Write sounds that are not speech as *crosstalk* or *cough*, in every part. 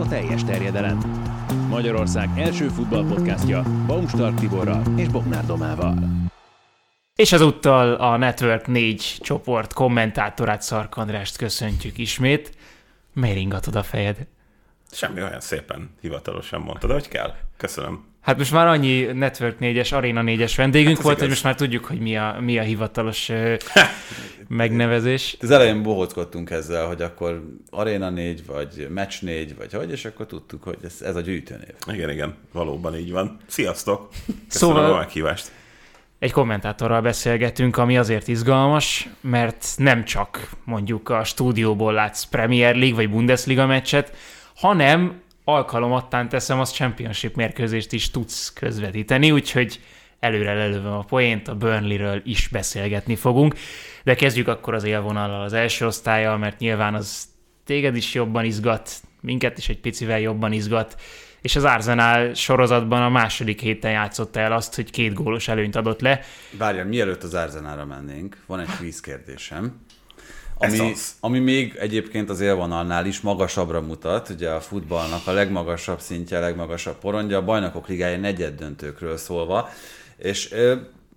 a teljes terjedelem. Magyarország első futballpodcastja Baumstark Tiborral és Bognár Domával. És ezúttal a Network 4 csoport kommentátorát Szark Andrást köszöntjük ismét. Miért ingatod a fejed? Semmi olyan szépen hivatalosan mondtad, hogy kell. Köszönöm. Hát most már annyi Network 4-es, Arena 4-es vendégünk Hát volt, igaz. hogy most már tudjuk, hogy mi a, mi a hivatalos *laughs* megnevezés. Az elején bohóckodtunk ezzel, hogy akkor Arena 4, vagy Match 4, vagy hogy, és akkor tudtuk, hogy ez, ez a gyűjtőnév. Igen, igen, valóban így van. Sziasztok! Köszönöm Szóval- a meghívást. Egy kommentátorral beszélgetünk, ami azért izgalmas, mert nem csak mondjuk a stúdióból látsz Premier League vagy Bundesliga meccset, hanem alkalomattán teszem, az Championship mérkőzést is tudsz közvetíteni, úgyhogy előre lelövöm a poént, a Burnley-ről is beszélgetni fogunk. De kezdjük akkor az élvonallal az első osztályjal, mert nyilván az téged is jobban izgat, minket is egy picivel jobban izgat, és az Arsenal sorozatban a második héten játszotta el azt, hogy két gólos előnyt adott le. Várjál, mielőtt az Arzenálra mennénk, van egy quiz kérdésem. Ami, az. ami még egyébként az élvonalnál is magasabbra mutat, ugye a futballnak a legmagasabb szintje, a legmagasabb porondja, a bajnokok ligája negyed döntőkről szólva, és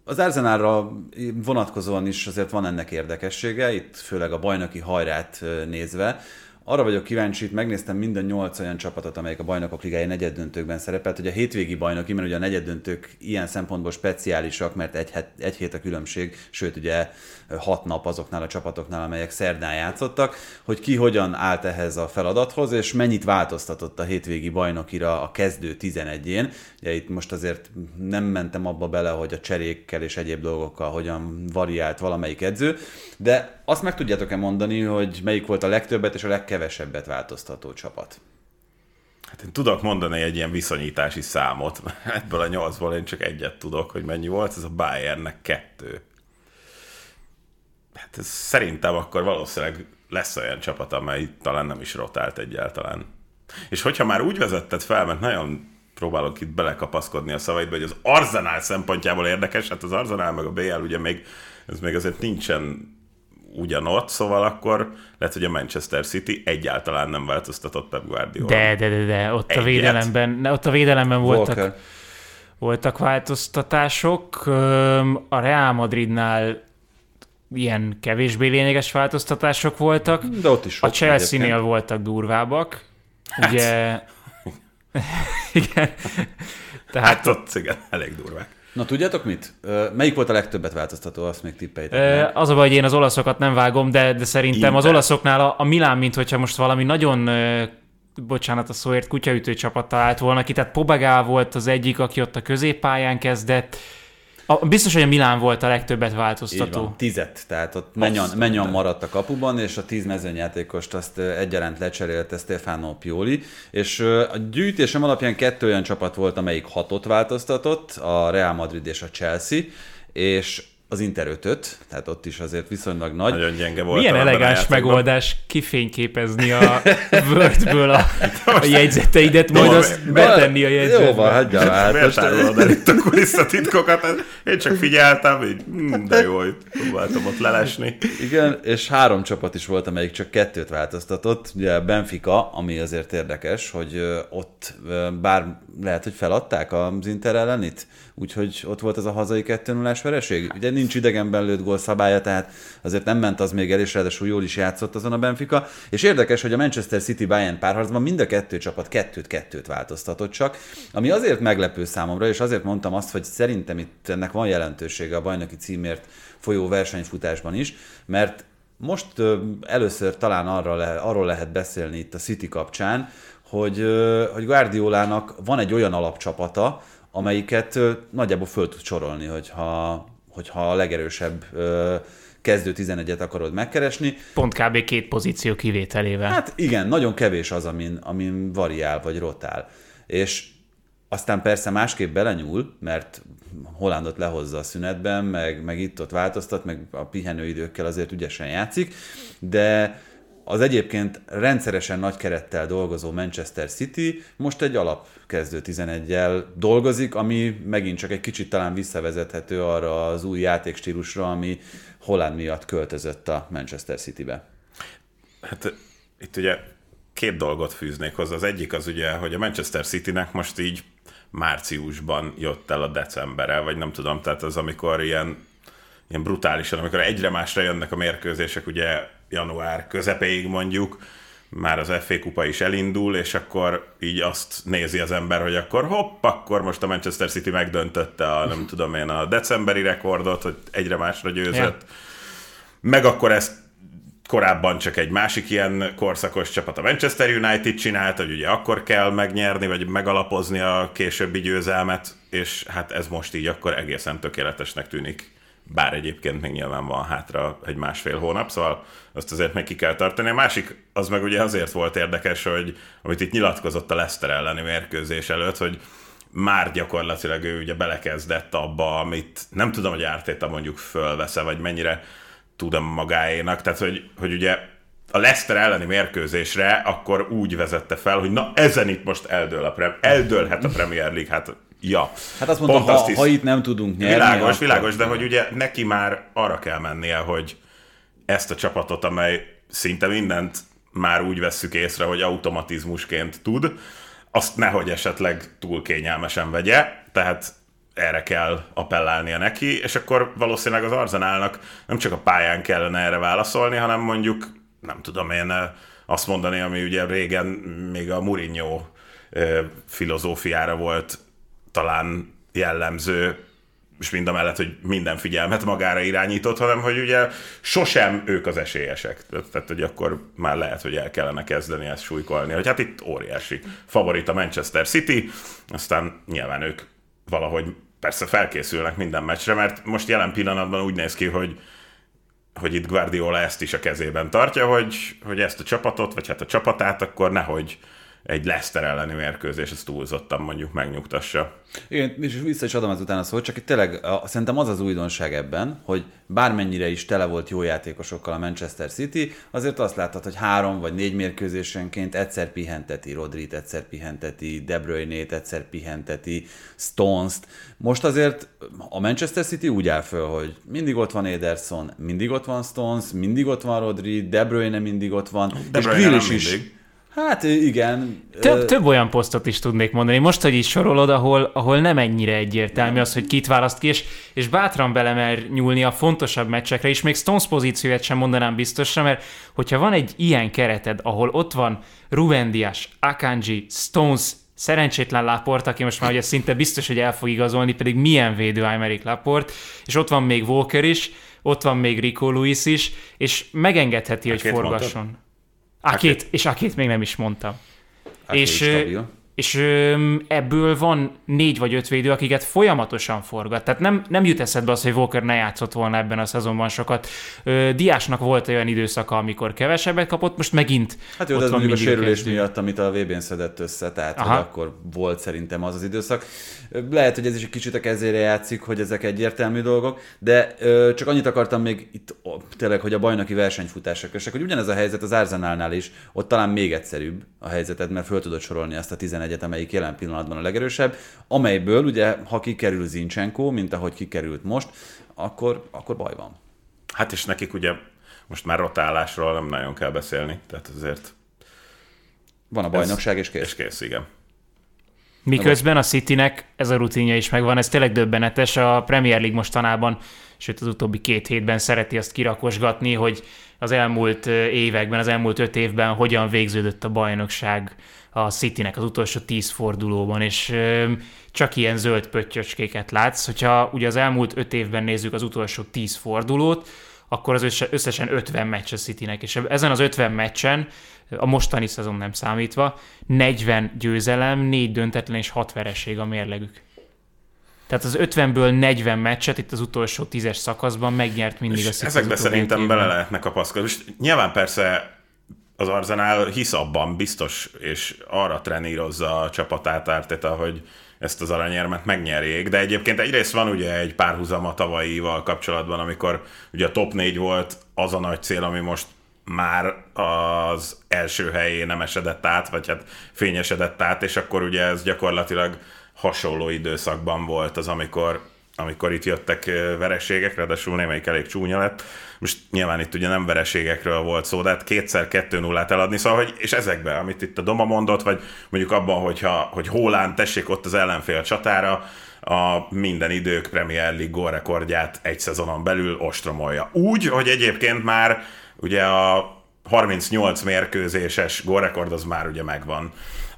az Arzenálra vonatkozóan is azért van ennek érdekessége, itt főleg a bajnoki hajrát nézve. Arra vagyok kíváncsi, itt megnéztem minden nyolc olyan csapatot, amelyek a bajnokok ligája negyed döntőkben szerepelt, hogy a hétvégi bajnoki, mert ugye a negyed döntők ilyen szempontból speciálisak, mert egy, het, egy hét a különbség, sőt ugye hat nap azoknál a csapatoknál, amelyek szerdán játszottak, hogy ki hogyan állt ehhez a feladathoz, és mennyit változtatott a hétvégi bajnokira a kezdő 11-én. Ugye itt most azért nem mentem abba bele, hogy a cserékkel és egyéb dolgokkal hogyan variált valamelyik edző, de azt meg tudjátok-e mondani, hogy melyik volt a legtöbbet és a legkevesebbet változtató csapat? Hát én tudok mondani egy ilyen viszonyítási számot. Ebből a nyolcból én csak egyet tudok, hogy mennyi volt, ez a Bayernnek kettő. Hát ez szerintem akkor valószínűleg lesz olyan csapat, amely talán nem is rotált egyáltalán. És hogyha már úgy vezetted fel, mert nagyon próbálok itt belekapaszkodni a szavaidba, hogy az Arzenál szempontjából érdekes, hát az Arzenál meg a BL ugye még, ez még azért nincsen ugyanott, szóval akkor lehet, hogy a Manchester City egyáltalán nem változtatott Pep Guardiola. De, de, de, de ott a Egyet. védelemben, ne, ott a védelemben voltak, Walker. voltak változtatások. A Real Madridnál ilyen kevésbé lényeges változtatások voltak. De ott is A Chelsea-nél voltak durvábbak. Ugye... *laughs* Igen. Tehát Hát ott igen, elég durvák. Na tudjátok mit? Melyik volt a legtöbbet változtató, azt még tippeljétek. Az a baj, hogy én az olaszokat nem vágom, de, de szerintem az Inter. olaszoknál a, a Milán, mint hogyha most valami nagyon, bocsánat a szóért, kutyaütő csapat talált volna ki, tehát Pobegál volt az egyik, aki ott a középpályán kezdett. A, biztos, hogy a Milán volt a legtöbbet Így változtató. van, tizet, tehát ott Menyon, Azt Menyon maradt a kapuban, és a tíz mezőnyjátékost azt egyaránt lecserélte Stefano Pioli, és a gyűjtésem alapján kettő olyan csapat volt, amelyik hatot változtatott, a Real Madrid és a Chelsea, és az Inter ötöt, tehát ott is azért viszonylag nagy. Nagyon gyenge volt. Milyen elegáns megoldás kifényképezni a Wordből a, *laughs* a jegyzeteidet, majd Jó, azt mi- betenni a Jó van, jegyzetbe. hagyja már. Hát Miért el itt a kulisszatitkokat? Én csak figyeltem, így, hm, de jó, itt próbáltam ott lelesni. igen, és három csapat is volt, amelyik csak kettőt változtatott. Ugye Benfica, ami azért érdekes, hogy ott bár lehet, hogy feladták az Inter ellenit, úgyhogy ott volt ez a hazai 2 0 vereség. Ugye nincs idegenben lőtt gól szabálya, tehát azért nem ment az még el, és ráadásul jól is játszott azon a Benfica. És érdekes, hogy a Manchester City Bayern párharcban mind a kettő csapat kettőt-kettőt változtatott csak, ami azért meglepő számomra, és azért mondtam azt, hogy szerintem itt ennek van jelentősége a bajnoki címért folyó versenyfutásban is, mert most először talán arra le, arról lehet beszélni itt a City kapcsán, hogy, hogy Guardiolának van egy olyan alapcsapata, amelyiket nagyjából föl tud sorolni, hogyha, hogyha a legerősebb kezdő 11-et akarod megkeresni. Pont kb. két pozíció kivételével. Hát igen, nagyon kevés az, amin, amin variál vagy rotál. És aztán persze másképp belenyúl, mert Hollandot lehozza a szünetben, meg, meg itt-ott változtat, meg a pihenőidőkkel azért ügyesen játszik, de az egyébként rendszeresen nagy kerettel dolgozó Manchester City most egy alapkezdő 11-jel dolgozik, ami megint csak egy kicsit talán visszavezethető arra az új játékstílusra, ami Holland miatt költözött a Manchester Citybe. Hát itt ugye két dolgot fűznék hozzá. Az egyik az ugye, hogy a Manchester Citynek most így márciusban jött el a decembere, vagy nem tudom, tehát az amikor ilyen, ilyen brutálisan, amikor egyre másra jönnek a mérkőzések, ugye január közepéig mondjuk, már az FA kupa is elindul, és akkor így azt nézi az ember, hogy akkor hopp, akkor most a Manchester City megdöntötte a, nem tudom én, a decemberi rekordot, hogy egyre másra győzött. Yeah. Meg akkor ezt korábban csak egy másik ilyen korszakos csapat, a Manchester United csinált, hogy ugye akkor kell megnyerni, vagy megalapozni a későbbi győzelmet, és hát ez most így akkor egészen tökéletesnek tűnik. Bár egyébként még nyilván van hátra egy másfél hónap, szóval azt azért meg ki kell tartani. A másik, az meg ugye azért volt érdekes, hogy amit itt nyilatkozott a Leicester elleni mérkőzés előtt, hogy már gyakorlatilag ő ugye belekezdett abba, amit nem tudom, hogy Ártéta mondjuk fölvesze, vagy mennyire tudom magáénak, tehát hogy, hogy ugye a Leicester elleni mérkőzésre akkor úgy vezette fel, hogy na ezen itt most eldől a prem, eldőlhet a Premier League, hát ja. Hát azt mondta, ha, ha itt nem tudunk nyerni. Világos, akkor... világos, de hogy ugye neki már arra kell mennie, hogy ezt a csapatot, amely szinte mindent már úgy vesszük észre, hogy automatizmusként tud, azt nehogy esetleg túl kényelmesen vegye, tehát erre kell appellálnia neki, és akkor valószínűleg az Arzenálnak nem csak a pályán kellene erre válaszolni, hanem mondjuk, nem tudom én azt mondani, ami ugye régen még a Mourinho filozófiára volt talán jellemző, és mind a mellett, hogy minden figyelmet magára irányított, hanem hogy ugye sosem ők az esélyesek. Tehát, hogy akkor már lehet, hogy el kellene kezdeni ezt súlykolni, hogy hát itt óriási favorit a Manchester City, aztán nyilván ők valahogy persze felkészülnek minden meccsre, mert most jelen pillanatban úgy néz ki, hogy hogy itt Guardiola ezt is a kezében tartja, hogy, hogy ezt a csapatot, vagy hát a csapatát, akkor nehogy egy Leicester elleni mérkőzés, ezt túlzottan mondjuk megnyugtassa. Igen, és vissza is adom azután a szót, csak itt tényleg a, szerintem az az újdonság ebben, hogy bármennyire is tele volt jó játékosokkal a Manchester City, azért azt láttad, hogy három vagy négy mérkőzésenként egyszer pihenteti Rodrit, egyszer pihenteti De Bruyne-t, egyszer pihenteti Stones-t. Most azért a Manchester City úgy áll föl, hogy mindig ott van Ederson, mindig ott van Stones, mindig ott van Rodri, De Bruyne mindig ott van, De és Grealish is. Mindig Hát igen. Több, több olyan posztot is tudnék mondani. Most, hogy is sorolod, ahol, ahol nem ennyire egyértelmű az, hogy kit választ ki, és, és bátran belemer nyúlni a fontosabb meccsekre is, még Stones pozícióját sem mondanám biztosra, mert hogyha van egy ilyen kereted, ahol ott van Ruben Dias, Akanji, Stones, szerencsétlen Laport, aki most már ugye szinte biztos, hogy el fog igazolni, pedig milyen védő Aymeric Laport, és ott van még Walker is, ott van még Rico Lewis is, és megengedheti, hogy forgasson. Mondtad? A2, és A2 még nem is mondtam. A2 és, stabil és ebből van négy vagy öt védő, akiket folyamatosan forgat. Tehát nem, nem jut eszedbe az, hogy Walker ne játszott volna ebben a szezonban sokat. Diásnak volt olyan időszaka, amikor kevesebbet kapott, most megint Hát jó, de ez mondjuk a sérülés kezdő. miatt, amit a VB-n szedett össze, tehát hogy akkor volt szerintem az az időszak. Lehet, hogy ez is egy kicsit a kezére játszik, hogy ezek egyértelmű dolgok, de csak annyit akartam még itt tényleg, hogy a bajnoki versenyfutásra kösek, hogy ugyanez a helyzet az Arsenalnál is, ott talán még egyszerűbb a helyzeted, mert föl tudod sorolni azt a 11-et, amelyik jelen pillanatban a legerősebb, amelyből ugye, ha kikerül Zincsenko, mint ahogy kikerült most, akkor, akkor baj van. Hát és nekik ugye most már rotálásról nem nagyon kell beszélni, tehát azért... Van a bajnokság, és kész. És kész, igen. Miközben a Citynek ez a rutinja is megvan, ez tényleg döbbenetes. A Premier League mostanában, sőt az utóbbi két hétben szereti azt kirakosgatni, hogy az elmúlt években, az elmúlt öt évben hogyan végződött a bajnokság a Citynek az utolsó tíz fordulóban, és csak ilyen zöld pöttyöcskéket látsz. Hogyha ugye az elmúlt öt évben nézzük az utolsó tíz fordulót, akkor az összesen 50 meccs a Citynek, és ezen az 50 meccsen, a mostani szezon nem számítva, 40 győzelem, 4 döntetlen és 6 vereség a mérlegük. Tehát az 50-ből 40 meccset itt az utolsó tízes szakaszban megnyert mindig és a City. Ezekbe szerintem évben. bele lehetne kapaszkodni. És nyilván persze az Arzenál hisz abban biztos, és arra trenírozza a csapatát Arteta, hogy ezt az aranyérmet megnyerjék, de egyébként egyrészt van ugye egy párhuzama tavalyival kapcsolatban, amikor ugye a top 4 volt az a nagy cél, ami most már az első helyén nem esedett át, vagy hát fényesedett át, és akkor ugye ez gyakorlatilag hasonló időszakban volt az, amikor amikor itt jöttek vereségek, ráadásul némelyik elég csúnya lett. Most nyilván itt ugye nem vereségekről volt szó, de hát kétszer 2 0 eladni, szóval, hogy, és ezekben, amit itt a Doma mondott, vagy mondjuk abban, hogyha, hogy Hólán tessék ott az ellenfél csatára, a minden idők Premier League gólrekordját egy szezonon belül ostromolja. Úgy, hogy egyébként már ugye a 38 mérkőzéses gólrekord az már ugye megvan.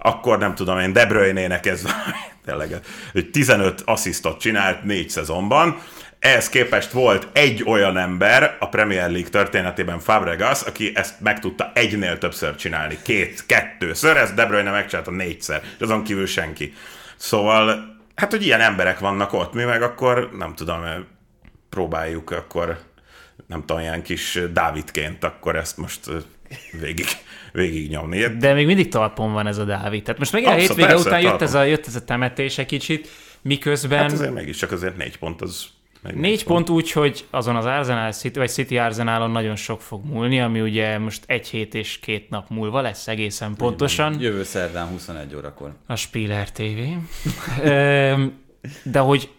Akkor nem tudom én, De Bruyne-nek ez *laughs* tényleg, hogy 15 asszisztot csinált négy szezonban, ehhez képest volt egy olyan ember a Premier League történetében, Fabregas, aki ezt meg tudta egynél többször csinálni, két, kettőször, ezt De Bruyne megcsinálta négyszer, és azon kívül senki. Szóval hát, hogy ilyen emberek vannak ott, mi meg akkor, nem tudom, próbáljuk akkor, nem tudom, ilyen kis Dávidként akkor ezt most végig, végig nyomni. De még mindig talpon van ez a Dávid. Tehát most megint a hétvége persze, után jött ez, a, jött ez a temetése kicsit, miközben... Hát azért mégiscsak azért négy pont az meg Négy pont úgy, hogy azon az Arsenal City, vagy City Arsenalon nagyon sok fog múlni, ami ugye most egy hét és két nap múlva lesz egészen pontosan. Jövő szerdán 21 órakor. A Spiller TV. *laughs* De hogy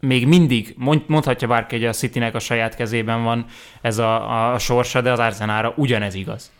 még mindig, mondhatja bárki, hogy a Citynek a saját kezében van ez a, a sorsa, de az Arsenalra ugyanez igaz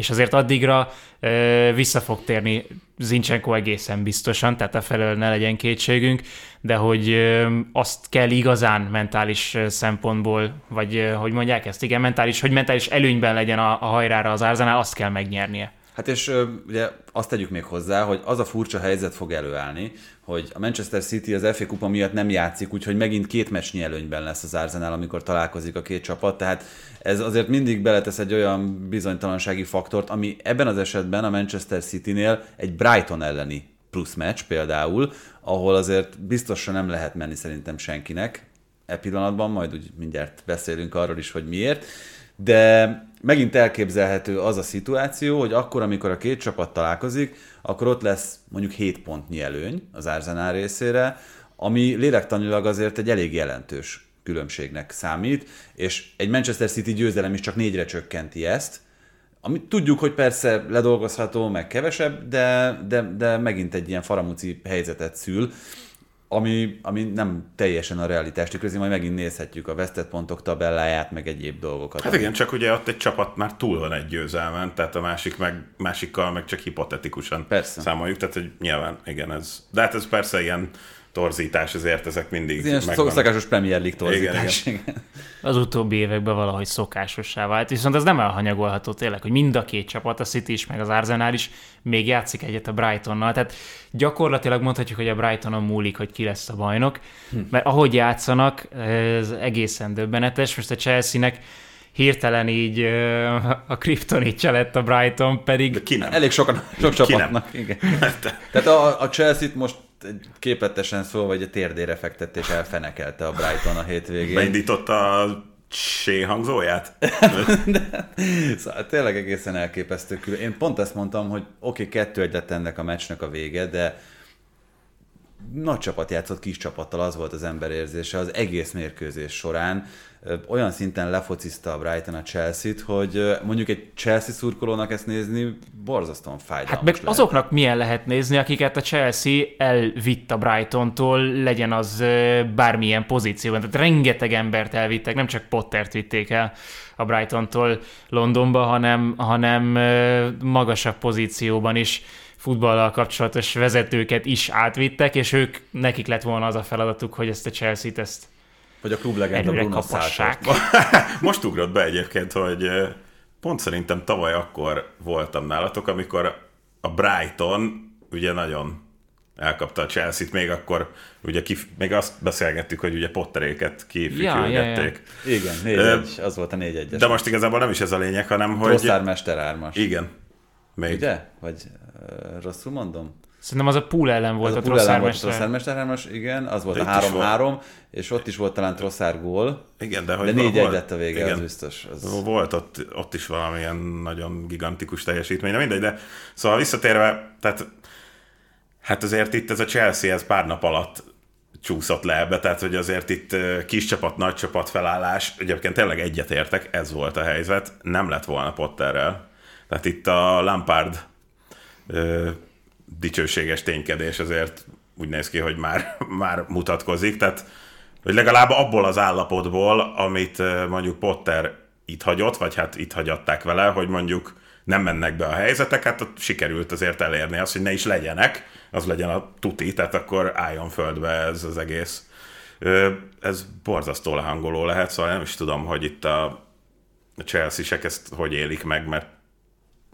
és azért addigra ö, vissza fog térni Zincsenko egészen biztosan, tehát a felől ne legyen kétségünk, de hogy ö, azt kell igazán mentális szempontból, vagy ö, hogy mondják ezt, igen, mentális, hogy mentális előnyben legyen a, a hajrára az árzánál, azt kell megnyernie. Hát és ugye azt tegyük még hozzá, hogy az a furcsa helyzet fog előállni, hogy a Manchester City az FA kupa miatt nem játszik, úgyhogy megint két meccsnyi előnyben lesz az Arsenal, amikor találkozik a két csapat, tehát ez azért mindig beletesz egy olyan bizonytalansági faktort, ami ebben az esetben a Manchester City-nél egy Brighton elleni plusz meccs például, ahol azért biztosan nem lehet menni szerintem senkinek e pillanatban, majd úgy mindjárt beszélünk arról is, hogy miért, de megint elképzelhető az a szituáció, hogy akkor, amikor a két csapat találkozik, akkor ott lesz mondjuk 7 pontnyi előny az Arsenal részére, ami lélektanilag azért egy elég jelentős különbségnek számít, és egy Manchester City győzelem is csak négyre csökkenti ezt, ami tudjuk, hogy persze ledolgozható, meg kevesebb, de, de, de megint egy ilyen faramúci helyzetet szül, ami, ami nem teljesen a realitást tükrözi, majd megint nézhetjük a vesztett pontok tabelláját, meg egyéb dolgokat. Hát igen, csak ugye ott egy csapat már túl van egy győzelmen, tehát a másik meg, másikkal meg csak hipotetikusan persze. számoljuk, tehát hogy nyilván, igen, ez, de hát ez persze ilyen torzítás, ezért ezek mindig Ez ilyen szokásos Premier League torzítás. Igen, igen. Az utóbbi években valahogy szokásossá vált, viszont ez nem elhanyagolható tényleg, hogy mind a két csapat, a City is, meg az Arsenal is még játszik egyet a Brightonnal, tehát gyakorlatilag mondhatjuk, hogy a Brightonon múlik, hogy ki lesz a bajnok, hm. mert ahogy játszanak, ez egészen döbbenetes, most a Chelsea-nek hirtelen így a kriptonitja lett a Brighton, pedig... De ki nem? Elég sokan, sok csapatnak. Igen. Tehát a, a Chelsea-t most képletesen szó, vagy a térdére fektetett és elfenekelte a Brighton a hétvégén. Beindította a sé hangzóját? *laughs* De, szóval tényleg egészen elképesztő. Én pont ezt mondtam, hogy oké, okay, kettő egy lett ennek a meccsnek a vége, de nagy csapat játszott kis csapattal, az volt az ember érzése az egész mérkőzés során olyan szinten lefociszta a Brighton a Chelsea-t, hogy mondjuk egy Chelsea szurkolónak ezt nézni borzasztóan fájdalmas Hát meg lehet. azoknak milyen lehet nézni, akiket a Chelsea elvitt a Brightontól, legyen az bármilyen pozícióban. Tehát rengeteg embert elvittek, nem csak Pottert vitték el a Brightontól Londonba, hanem, hanem magasabb pozícióban is futballal kapcsolatos vezetőket is átvittek, és ők, nekik lett volna az a feladatuk, hogy ezt a Chelsea-t ezt vagy a klublegenda Bruno *laughs* Most ugrott be egyébként, hogy pont szerintem tavaly akkor voltam nálatok, amikor a Brighton ugye nagyon elkapta a Chelsea-t, még akkor ugye kif, még azt beszélgettük, hogy ugye Potteréket kifütyülgették. Ja, ja, ja. Igen, 4 1 az volt a 4 1 De most igazából nem is ez a lényeg, hanem hogy... Trosszár Mester ármas. Igen. Még. Ugye? Vagy uh, rosszul mondom? Szerintem az a pool ellen volt az a, a Trosszármester. hármas, igen, az volt de a 3-3, és ott is volt talán Trosszár gól. Igen, de, hogy de 4 egy lett a vége, igen, az biztos. Az... Volt ott, ott is valamilyen nagyon gigantikus teljesítmény, de mindegy, de szóval visszatérve, tehát hát azért itt ez a Chelsea, ez pár nap alatt csúszott le ebbe, tehát hogy azért itt kis csapat, nagy csapat felállás, egyébként tényleg egyetértek, ez volt a helyzet, nem lett volna Potterrel. Tehát itt a Lampard dicsőséges ténykedés azért úgy néz ki, hogy már, *laughs* már mutatkozik, tehát hogy legalább abból az állapotból, amit mondjuk Potter itt hagyott, vagy hát itt hagyatták vele, hogy mondjuk nem mennek be a helyzetek, hát ott sikerült azért elérni azt, hogy ne is legyenek, az legyen a tuti, tehát akkor álljon földbe ez az egész. Ez borzasztó lehangoló lehet, szóval nem is tudom, hogy itt a Chelsea-sek ezt hogy élik meg, mert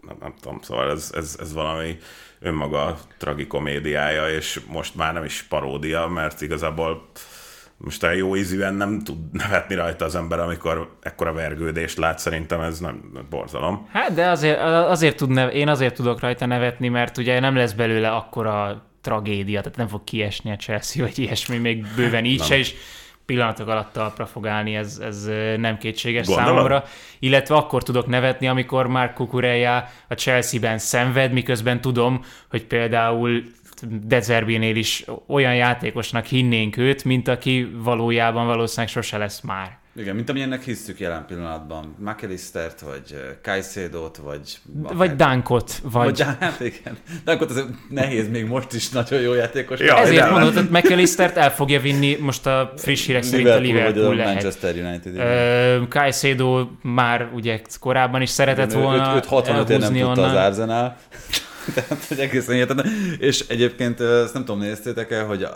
nem, nem tudom, szóval ez, ez, ez valami önmaga tragikomédiája, és most már nem is paródia, mert igazából most a jó ízűen nem tud nevetni rajta az ember, amikor ekkora vergődést lát, szerintem ez nem borzalom. Hát, de azért, azért tud nev- én azért tudok rajta nevetni, mert ugye nem lesz belőle akkora tragédia, tehát nem fog kiesni a Chelsea, vagy ilyesmi, még bőven így se, és pillanatok alatt talpra fog állni, ez, ez nem kétséges Gondolod? számomra. Illetve akkor tudok nevetni, amikor már Kukureya a Chelsea-ben szenved, miközben tudom, hogy például Dezerbinél is olyan játékosnak hinnénk őt, mint aki valójában valószínűleg sose lesz már. Igen, mint amilyennek hisztük jelen pillanatban. McAllistert, vagy Kajszédot, vagy... Vagy Dankot, vagy... vagy hát igen. Dankot az nehéz, még most is nagyon jó játékos. Ja, Ezért mondod, hogy McAllistert el fogja vinni, most a friss hírek szerint a Liverpool lehet. Manchester United. Uh, Kajszédó már ugye korábban is szeretett igen, volna őt, őt 65 nem tudta onnan. az Arsenal. *laughs* Tehát, hogy egészen hihetetlen. És egyébként ezt nem tudom, néztétek-e, hogy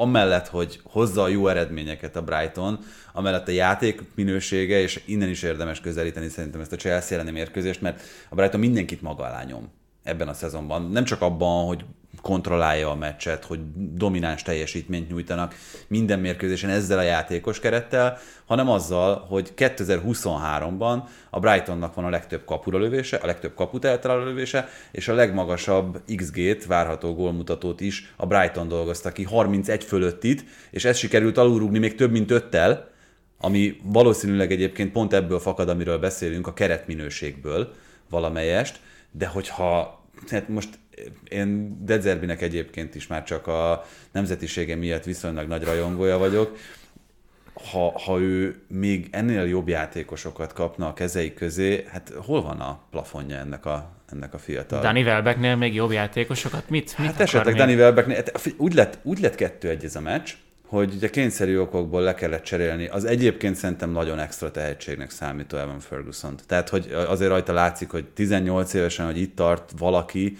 amellett, hogy hozza a jó eredményeket a Brighton, amellett a játék minősége, és innen is érdemes közelíteni szerintem ezt a Chelsea elleni mérkőzést, mert a Brighton mindenkit maga alá nyom ebben a szezonban. Nem csak abban, hogy kontrollálja a meccset, hogy domináns teljesítményt nyújtanak minden mérkőzésen ezzel a játékos kerettel, hanem azzal, hogy 2023-ban a Brightonnak van a legtöbb kapura lövése, a legtöbb kaput lövése, és a legmagasabb XG-t, várható gólmutatót is a Brighton dolgozta ki, 31 fölöttit, és ez sikerült alulrúgni még több mint öttel, ami valószínűleg egyébként pont ebből fakad, amiről beszélünk, a keretminőségből valamelyest, de hogyha hát most én Dezerbinek egyébként is már csak a nemzetisége miatt viszonylag nagy rajongója vagyok, ha, ha ő még ennél jobb játékosokat kapna a kezei közé, hát hol van a plafonja ennek a, ennek a fiatal? Dani Welbecknél még jobb játékosokat? Mit, mit hát esetleg Dani Welbecknél, hát úgy lett, úgy lett kettő egy ez a meccs, hogy ugye kényszerű okokból le kellett cserélni. Az egyébként szerintem nagyon extra tehetségnek számító Evan ferguson -t. Tehát, hogy azért rajta látszik, hogy 18 évesen, hogy itt tart valaki,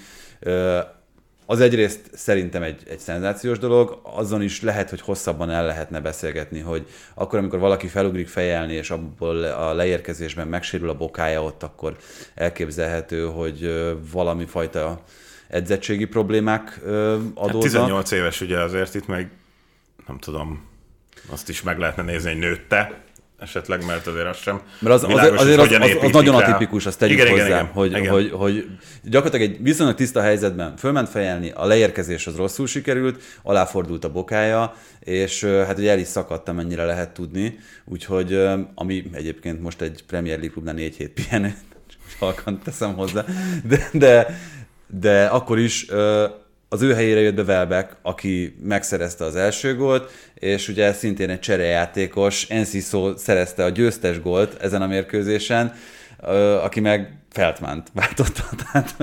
az egyrészt szerintem egy, egy szenzációs dolog, azon is lehet, hogy hosszabban el lehetne beszélgetni, hogy akkor, amikor valaki felugrik fejelni, és abból a leérkezésben megsérül a bokája ott, akkor elképzelhető, hogy valami fajta edzettségi problémák adódnak. Hát 18 éves ugye azért itt meg nem tudom, azt is meg lehetne nézni, hogy nőtte, esetleg, mert azért az sem Mert az, azért, azért az, az, az, nagyon atipikus, azt tegyük igen, hozzá, igen, hogy, igen. Hogy, hogy gyakorlatilag egy viszonylag tiszta helyzetben fölment fejelni, a leérkezés az rosszul sikerült, aláfordult a bokája, és hát ugye el is szakadt, mennyire lehet tudni, úgyhogy ami egyébként most egy Premier League klubnál négy hét pihenő, *laughs* halkan teszem hozzá, de, de, de akkor is az ő helyére jött be Welbeck, aki megszerezte az első gólt, és ugye szintén egy cserejátékos, Enciso szerezte a győztes gólt ezen a mérkőzésen, aki meg Feltmánt váltotta. *laughs* Tehát,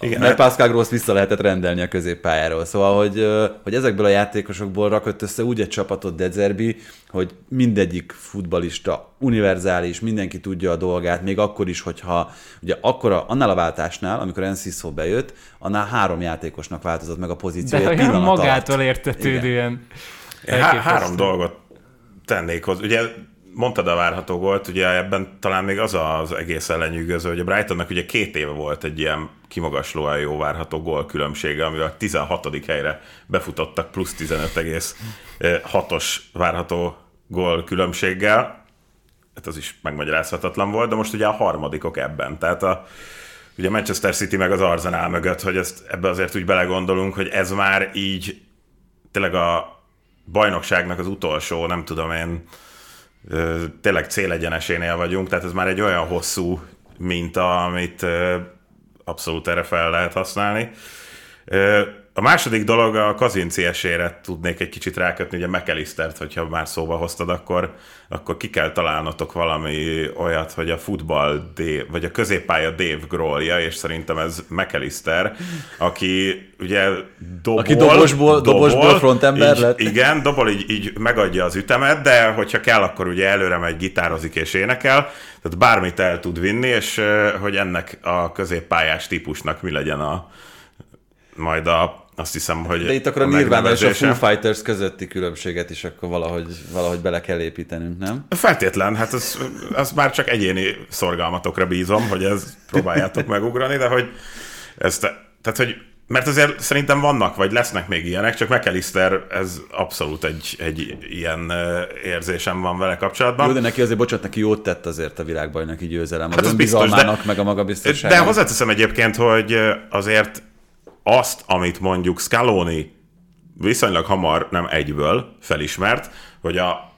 igen, mert Pascal Gross vissza lehetett rendelni a középpályáról. Szóval, hogy, hogy ezekből a játékosokból rakott össze úgy egy csapatot Dezerbi, hogy mindegyik futbalista univerzális, mindenki tudja a dolgát, még akkor is, hogyha ugye akkor a, annál a váltásnál, amikor Enciso bejött, annál három játékosnak változott meg a pozíciója. De olyan magától értetődően. Há- három dolgot tennék hozzá. Ugye mondtad a várható volt, ugye ebben talán még az az egész ellenyűgöző, hogy a Brightonnak ugye két éve volt egy ilyen kimagaslóan jó várható gól különbsége, amivel a 16. helyre befutottak plusz 15,6-os várható gól különbséggel. Hát az is megmagyarázhatatlan volt, de most ugye a harmadikok ebben. Tehát a, ugye Manchester City meg az Arsenal mögött, hogy ezt ebbe azért úgy belegondolunk, hogy ez már így tényleg a bajnokságnak az utolsó, nem tudom én, tényleg célegyenesénél vagyunk, tehát ez már egy olyan hosszú minta, amit abszolút erre fel lehet használni. A második dolog a Kazinci esélyre tudnék egy kicsit rákötni, ugye McAllistert, hogyha már szóba hoztad, akkor, akkor ki kell találnotok valami olyat, hogy a futball Dave, vagy a középpálya Dave Grollja, és szerintem ez McAllister, aki ugye dobol, aki dobosból, dobol, dobosból frontember így, lett. Igen, dobol, így, így megadja az ütemet, de hogyha kell, akkor ugye előre megy, gitározik és énekel, tehát bármit el tud vinni, és hogy ennek a középpályás típusnak mi legyen a, majd a, azt hiszem, hogy De itt akkor a, a Nirvana és a Foo Fighters közötti különbséget is akkor valahogy, valahogy bele kell építenünk, nem? Feltétlen, hát az, az már csak egyéni szorgalmatokra bízom, hogy ez próbáljátok megugrani, de hogy ezt, tehát hogy mert azért szerintem vannak, vagy lesznek még ilyenek, csak McAllister, ez abszolút egy, egy ilyen érzésem van vele kapcsolatban. Jó, de neki azért, bocsánat, neki jót tett azért a világbajnoki győzelem. Hát az, az biztos, de, meg a magabiztosságának. De hozzáteszem egyébként, hogy azért azt, amit mondjuk Scaloni viszonylag hamar, nem egyből felismert, hogy a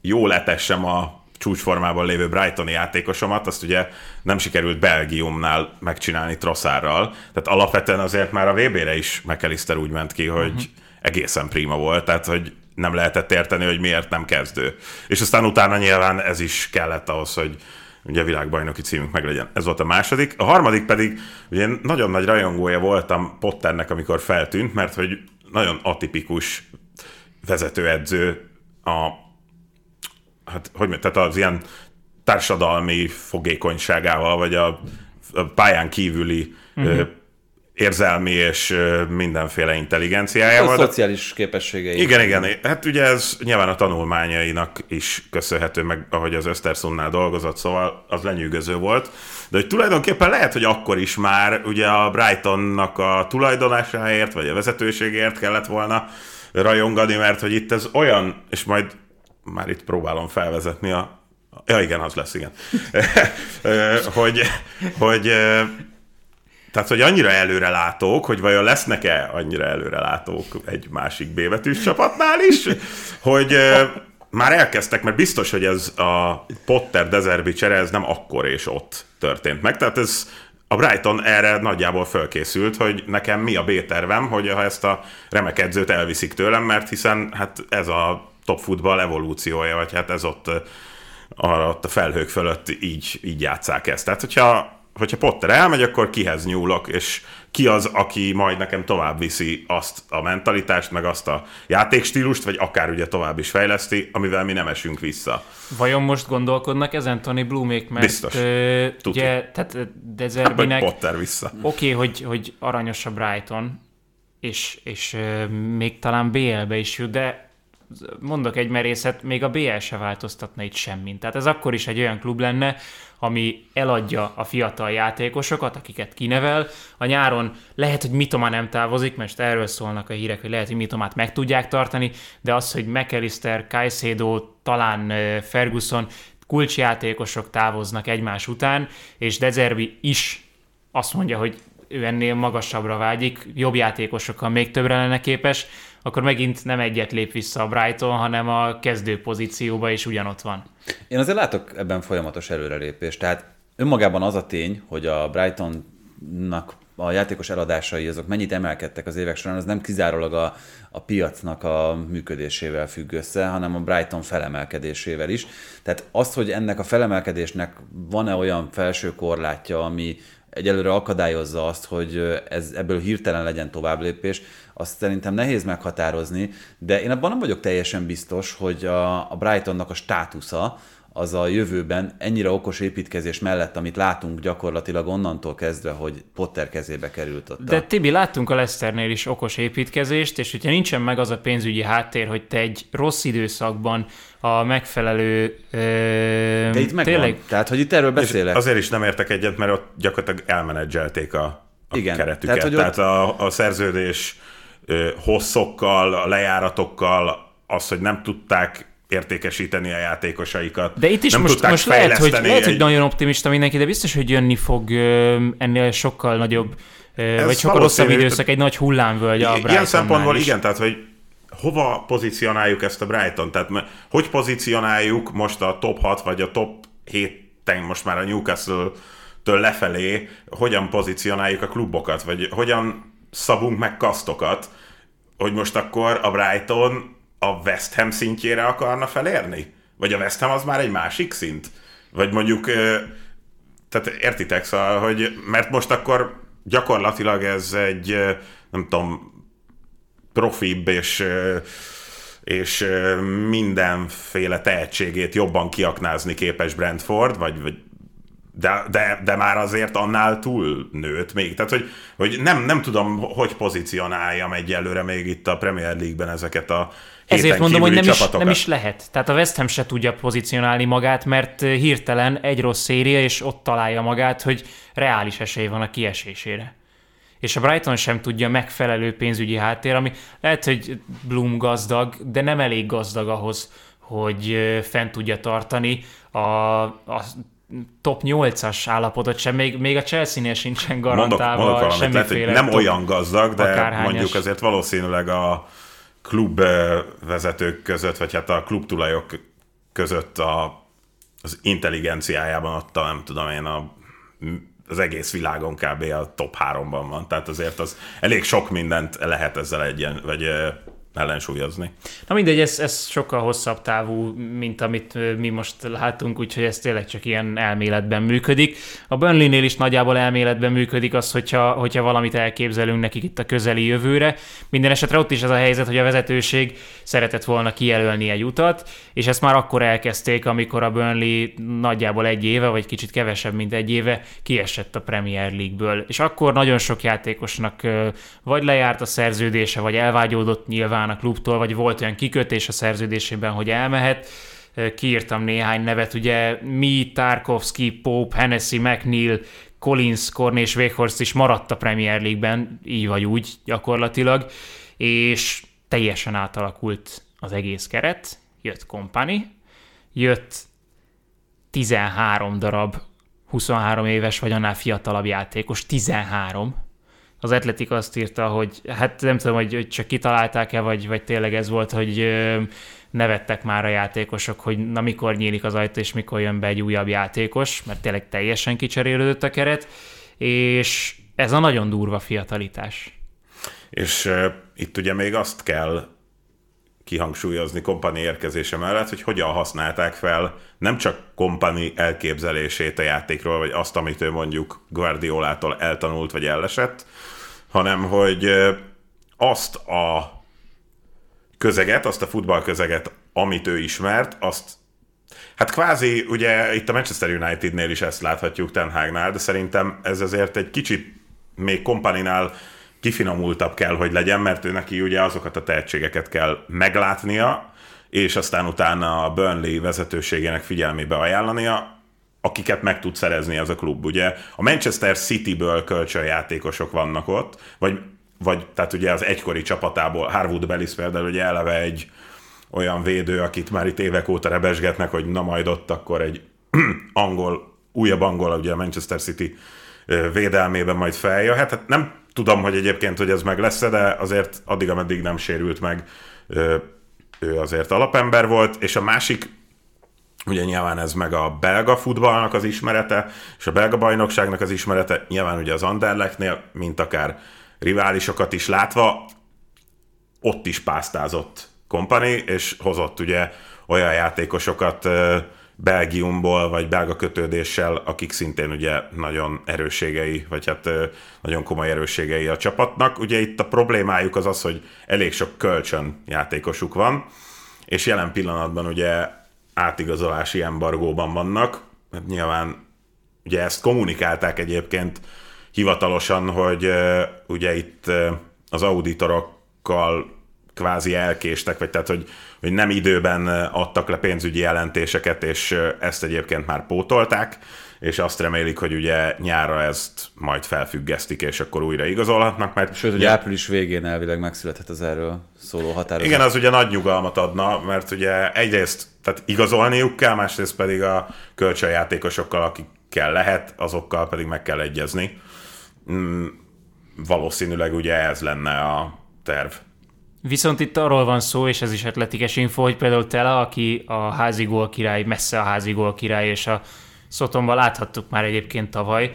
jó letessem a csúcsformában lévő Brightoni játékosomat, azt ugye nem sikerült Belgiumnál megcsinálni Trosszárral. Tehát alapvetően azért már a VB-re is McAllister úgy ment ki, hogy uh-huh. egészen prima volt, tehát hogy nem lehetett érteni, hogy miért nem kezdő. És aztán utána nyilván ez is kellett ahhoz, hogy ugye világbajnoki címünk meglegyen. Ez volt a második. A harmadik pedig, ugye nagyon nagy rajongója voltam Potternek, amikor feltűnt, mert hogy nagyon atipikus vezetőedző a hát, hogy tehát az ilyen társadalmi fogékonyságával, vagy a, a pályán kívüli uh-huh érzelmi és mindenféle intelligenciájával. A szociális képességei. Igen, igen. Hát ugye ez nyilván a tanulmányainak is köszönhető, meg ahogy az Östersunnnál dolgozott, szóval az lenyűgöző volt. De hogy tulajdonképpen lehet, hogy akkor is már ugye a Brightonnak a tulajdonásáért, vagy a vezetőségért kellett volna rajongani, mert hogy itt ez olyan, és majd már itt próbálom felvezetni a Ja, igen, az lesz, igen. *laughs* hogy, hogy tehát, hogy annyira előrelátók, hogy vajon lesznek-e annyira előrelátók egy másik B betűs csapatnál is, hogy már elkezdtek, mert biztos, hogy ez a Potter Dezerbi csere, ez nem akkor és ott történt meg. Tehát ez a Brighton erre nagyjából fölkészült, hogy nekem mi a B-tervem, hogy ha ezt a remek edzőt elviszik tőlem, mert hiszen hát ez a top futball evolúciója, vagy hát ez ott, arra ott a felhők fölött így, így játszák ezt. Tehát, hogyha hogyha Potter elmegy, akkor kihez nyúlok, és ki az, aki majd nekem tovább viszi azt a mentalitást, meg azt a játékstílust, vagy akár ugye tovább is fejleszti, amivel mi nem esünk vissza. Vajon most gondolkodnak ezen Tony Blumék, mert Biztos. Ö, ugye, tehát Dezerbinek... Hát, Potter vissza. Oké, okay, hogy, hogy aranyos a Brighton, és, és euh, még talán BL-be is jut, de mondok egy merészet, még a BL se változtatna itt semmit. Tehát ez akkor is egy olyan klub lenne, ami eladja a fiatal játékosokat, akiket kinevel. A nyáron lehet, hogy Mitoma nem távozik, mert erről szólnak a hírek, hogy lehet, hogy Mitomát meg tudják tartani, de az, hogy McAllister, Caicedo, talán Ferguson kulcsjátékosok távoznak egymás után, és Dezerbi is azt mondja, hogy ő ennél magasabbra vágyik, jobb játékosokkal még többre lenne képes, akkor megint nem egyet lép vissza a Brighton, hanem a kezdő pozícióba is ugyanott van. Én azért látok ebben folyamatos előrelépést. Tehát önmagában az a tény, hogy a Brightonnak a játékos eladásai azok mennyit emelkedtek az évek során, az nem kizárólag a, a piacnak a működésével függ össze, hanem a Brighton felemelkedésével is. Tehát az, hogy ennek a felemelkedésnek van-e olyan felső korlátja, ami egyelőre akadályozza azt, hogy ez, ebből hirtelen legyen továbblépés, azt szerintem nehéz meghatározni, de én abban nem vagyok teljesen biztos, hogy a, a Brightonnak a státusza, az a jövőben ennyire okos építkezés mellett, amit látunk gyakorlatilag onnantól kezdve, hogy Potter kezébe került ott. De Tibi, láttunk a Leicesternél is okos építkezést, és hogyha nincsen meg az a pénzügyi háttér, hogy te egy rossz időszakban a megfelelő... Ö, De itt megvan. Tényleg... Tehát, hogy itt erről beszélek. És azért is nem értek egyet, mert ott gyakorlatilag elmenedzselték a, a Igen. keretüket. Tehát, hogy ott... tehát a, a szerződés hosszokkal, a lejáratokkal, az, hogy nem tudták értékesíteni a játékosaikat. De itt is nem most, most lehet, hogy, lehet, hogy nagyon optimista mindenki, de biztos, hogy jönni fog ennél sokkal nagyobb, Ez vagy sokkal rosszabb időszak, egy nagy hullámvölgy a Ilyen szempontból is. igen, tehát hogy hova pozícionáljuk ezt a Brighton? Tehát hogy pozícionáljuk most a top 6 vagy a top 7 most már a Newcastle-től lefelé, hogyan pozícionáljuk a klubokat, vagy hogyan szabunk meg kasztokat, hogy most akkor a Brighton a West Ham szintjére akarna felérni? Vagy a West Ham az már egy másik szint? Vagy mondjuk, tehát értitek, szóval, hogy mert most akkor gyakorlatilag ez egy, nem tudom, profibb és és mindenféle tehetségét jobban kiaknázni képes Brentford, vagy, vagy de, de, de már azért annál túl nőtt még. Tehát, hogy, hogy nem, nem tudom, hogy pozícionáljam egyelőre még itt a Premier League-ben ezeket a ezért mondom, hogy nem is, nem is lehet. Tehát a West Ham se tudja pozícionálni magát, mert hirtelen egy rossz széria, és ott találja magát, hogy reális esély van a kiesésére. És a Brighton sem tudja megfelelő pénzügyi háttér, ami lehet, hogy Bloom gazdag, de nem elég gazdag ahhoz, hogy fent tudja tartani a, a top 8-as állapotot sem, még, még a Chelsea-nél sincsen garantálva mondok, mondok valamit, lehet, hogy nem olyan gazdag, de akárhányas. mondjuk azért valószínűleg a klub vezetők között, vagy hát a klubtulajok között a, az intelligenciájában adta, nem tudom én, a, az egész világon kb. a top 3-ban van. Tehát azért az elég sok mindent lehet ezzel egyen, vagy ellensúlyozni. Na mindegy, ez, ez sokkal hosszabb távú, mint amit mi most látunk, úgyhogy ez tényleg csak ilyen elméletben működik. A Burnley-nél is nagyjából elméletben működik az, hogyha, hogyha valamit elképzelünk nekik itt a közeli jövőre. Minden esetre ott is az a helyzet, hogy a vezetőség szeretett volna kijelölni egy utat, és ezt már akkor elkezdték, amikor a Burnley nagyjából egy éve, vagy kicsit kevesebb, mint egy éve kiesett a Premier League-ből. És akkor nagyon sok játékosnak vagy lejárt a szerződése, vagy elvágyódott nyilván a klubtól, vagy volt olyan kikötés a szerződésében, hogy elmehet. Kiírtam néhány nevet, ugye mi, Tarkovsky, Pope, Hennessy, McNeil, Collins, Korn és Weghorst is maradt a Premier League-ben, így vagy úgy gyakorlatilag, és teljesen átalakult az egész keret, jött Company, jött 13 darab 23 éves vagy annál fiatalabb játékos, 13, az Atletik azt írta, hogy hát nem tudom, hogy, hogy csak kitalálták-e, vagy, vagy tényleg ez volt, hogy nevettek már a játékosok, hogy na mikor nyílik az ajtó, és mikor jön be egy újabb játékos, mert tényleg teljesen kicserélődött a keret, és ez a nagyon durva fiatalitás. És uh, itt ugye még azt kell kihangsúlyozni kompani érkezése mellett, hogy hogyan használták fel nem csak kompani elképzelését a játékról, vagy azt, amit ő mondjuk Guardiolától eltanult, vagy ellesett, hanem hogy azt a közeget, azt a futballközeget, amit ő ismert, azt Hát kvázi, ugye itt a Manchester Unitednél is ezt láthatjuk Ten Hagnál, de szerintem ez azért egy kicsit még kompaninál kifinomultabb kell, hogy legyen, mert ő neki ugye azokat a tehetségeket kell meglátnia, és aztán utána a Burnley vezetőségének figyelmébe ajánlania, akiket meg tud szerezni ez a klub. Ugye a Manchester City-ből kölcsönjátékosok vannak ott, vagy, vagy tehát ugye az egykori csapatából, Harwood Bellis például ugye eleve egy olyan védő, akit már itt évek óta rebesgetnek, hogy na majd ott akkor egy *clears throat* angol, újabb angol, ugye a Manchester City védelmében majd feljöhet. Hát nem tudom, hogy egyébként, hogy ez meg lesz de azért addig, ameddig nem sérült meg, ő azért alapember volt, és a másik Ugye nyilván ez meg a belga futballnak az ismerete, és a belga bajnokságnak az ismerete, nyilván ugye az Anderlechtnél, mint akár riválisokat is látva, ott is pásztázott kompani, és hozott ugye olyan játékosokat Belgiumból, vagy belga kötődéssel, akik szintén ugye nagyon erősségei, vagy hát nagyon komoly erősségei a csapatnak. Ugye itt a problémájuk az az, hogy elég sok kölcsön játékosuk van, és jelen pillanatban ugye átigazolási embargóban vannak. Hát nyilván ugye ezt kommunikálták egyébként hivatalosan, hogy ugye itt az auditorokkal kvázi elkéstek, vagy tehát, hogy, hogy nem időben adtak le pénzügyi jelentéseket, és ezt egyébként már pótolták, és azt remélik, hogy ugye nyára ezt majd felfüggesztik, és akkor újra igazolhatnak, mert... Sőt, ugye április végén elvileg megszülethet az erről szóló határozat. Igen, az ugye nagy nyugalmat adna, mert ugye egyrészt tehát igazolniuk kell, másrészt pedig a kölcsönjátékosokkal, akikkel lehet, azokkal pedig meg kell egyezni. Mm, valószínűleg ugye ez lenne a terv. Viszont itt arról van szó, és ez is atletikes info, hogy például Tela, aki a házi gól király, messze a házi gól király, és a Szotomban láthattuk már egyébként tavaly,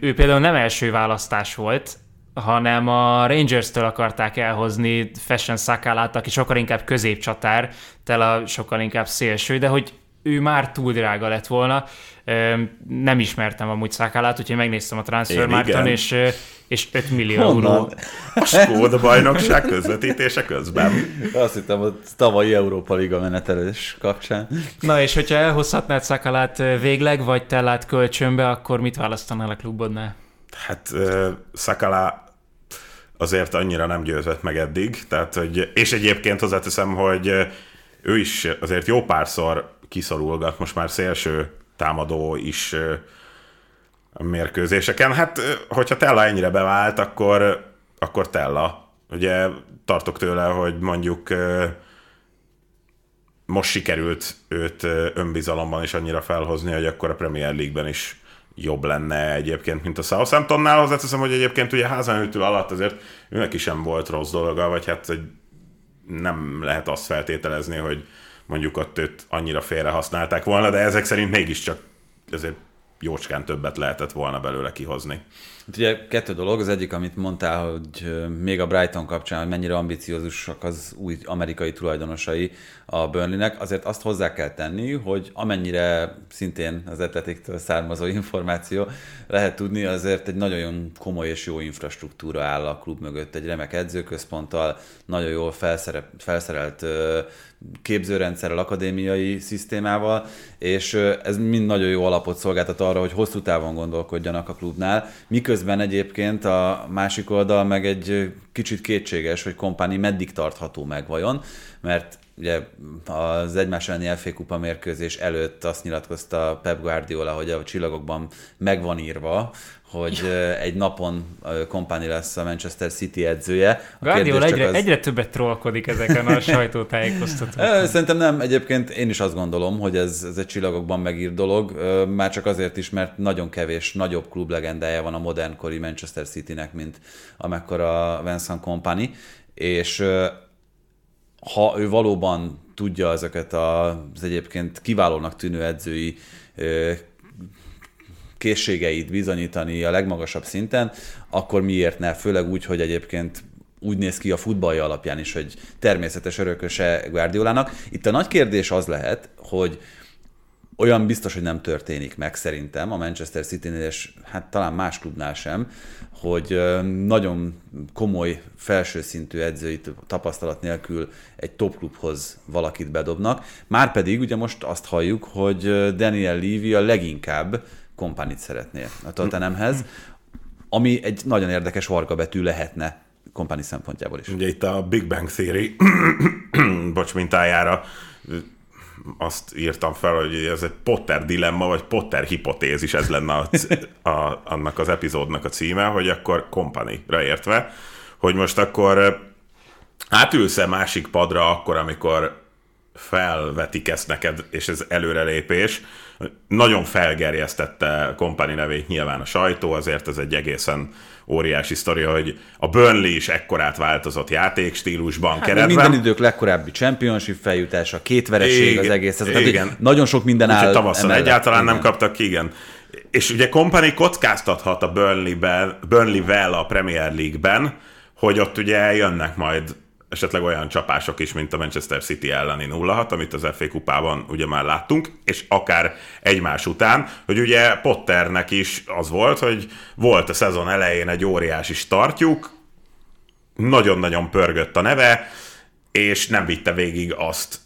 ő például nem első választás volt, hanem a Rangers-től akarták elhozni Fashion Sakalát, aki sokkal inkább középcsatár, Tela sokkal inkább szélső, de hogy ő már túl drága lett volna. Nem ismertem amúgy Szakalát, úgyhogy megnéztem a Transfermarkton, és, és 5 millió Honnan? euró. A Skóda bajnokság közvetítése közben. Azt hittem, a tavalyi Európa Liga menetelés kapcsán. Na és hogyha elhozhatnád Szakalát végleg, vagy Tellát kölcsönbe, akkor mit választanál a klubodnál? Hát Szakala azért annyira nem győzött meg eddig, tehát, hogy, és egyébként hozzáteszem, hogy ő is azért jó párszor kiszorulgat, most már szélső támadó is mérkőzéseken. Hát, hogyha Tella ennyire bevált, akkor, akkor Tella. Ugye tartok tőle, hogy mondjuk most sikerült őt önbizalomban is annyira felhozni, hogy akkor a Premier League-ben is jobb lenne egyébként, mint a Southamptonnál. Hozzáteszem, hogy egyébként ugye házanőtől alatt azért őnek is sem volt rossz dolga, vagy hát hogy nem lehet azt feltételezni, hogy mondjuk ott őt annyira félre használták volna, de ezek szerint mégiscsak azért jócskán többet lehetett volna belőle kihozni. Ugye kettő dolog, az egyik, amit mondtál, hogy még a Brighton kapcsán, hogy mennyire ambiciózusak az új amerikai tulajdonosai a Burnleynek, azért azt hozzá kell tenni, hogy amennyire szintén az Atletiktől származó *laughs* információ lehet tudni, azért egy nagyon komoly és jó infrastruktúra áll a klub mögött, egy remek edzőközponttal, nagyon jól felszerelt képzőrendszerrel, akadémiai szisztémával, és ez mind nagyon jó alapot szolgáltat arra, hogy hosszú távon gondolkodjanak a klubnál, miközben egyébként a másik oldal meg egy kicsit kétséges, hogy kompáni meddig tartható meg vajon, mert ugye az egymás elleni FA kupa mérkőzés előtt azt nyilatkozta Pep Guardiola, hogy a csillagokban megvan írva, hogy egy napon kompáni lesz a Manchester City edzője. A Guardiola egyre, az... egyre többet trollkodik ezeken a *laughs* sajtótájékoztatókon. Szerintem nem, egyébként én is azt gondolom, hogy ez, ez egy csillagokban megírt dolog, már csak azért is, mert nagyon kevés, nagyobb klub legendája van a modernkori Manchester Citynek, mint amekkora Vincent Kompany, és ha ő valóban tudja ezeket az egyébként kiválónak tűnő edzői készségeit bizonyítani a legmagasabb szinten, akkor miért ne? Főleg úgy, hogy egyébként úgy néz ki a futballja alapján is, hogy természetes örököse Guardiolának. Itt a nagy kérdés az lehet, hogy olyan biztos, hogy nem történik meg szerintem a Manchester City-nél, és hát talán más klubnál sem, hogy nagyon komoly felső szintű tapasztalat nélkül egy topklubhoz valakit bedobnak. Márpedig ugye most azt halljuk, hogy Daniel Levy a leginkább kompánit szeretné a Tottenhamhez, ami egy nagyon érdekes vargabetű lehetne kompáni szempontjából is. Ugye itt a Big Bang Theory, *clears throat* bocs, mintájára azt írtam fel, hogy ez egy Potter dilemma, vagy Potter hipotézis, ez lenne a, a, annak az epizódnak a címe, hogy akkor company-ra értve, hogy most akkor átülsz-e másik padra akkor, amikor felvetik ezt neked, és ez előrelépés. Nagyon felgerjesztette kompani nevét nyilván a sajtó, azért ez egy egészen óriási sztori, hogy a Burnley is ekkorát változott játékstílusban, hát, keretben. Minden idők legkorábbi championship feljutása, két vereség igen, az egész. Ez igen. Nagyon sok minden áll tavasszal egyáltalán igen. nem kaptak ki, igen. És ugye Company kockáztathat a Burnley-vel, Burnley-vel a Premier League-ben, hogy ott ugye jönnek majd esetleg olyan csapások is, mint a Manchester City elleni 0-6, amit az FA kupában ugye már láttunk, és akár egymás után, hogy ugye Potternek is az volt, hogy volt a szezon elején egy óriási startjuk, nagyon-nagyon pörgött a neve, és nem vitte végig azt,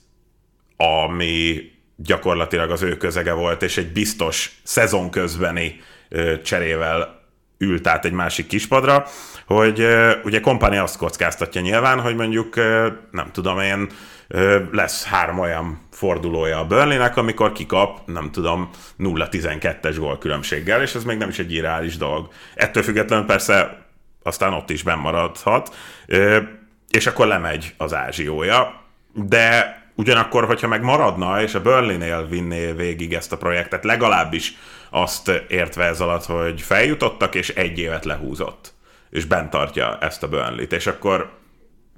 ami gyakorlatilag az ő közege volt, és egy biztos szezon közbeni cserével ült át egy másik kispadra, hogy ugye kompani azt kockáztatja nyilván, hogy mondjuk nem tudom én, lesz három olyan fordulója a Burnleynek, amikor kikap, nem tudom, 0-12-es gól különbséggel, és ez még nem is egy irreális dolog. Ettől függetlenül persze aztán ott is bennmaradhat, és akkor lemegy az ázsiója, de ugyanakkor, hogyha meg maradna, és a Burnley-nél vinné végig ezt a projektet, legalábbis azt értve ez alatt, hogy feljutottak, és egy évet lehúzott. És bent tartja ezt a Burnley-t, és akkor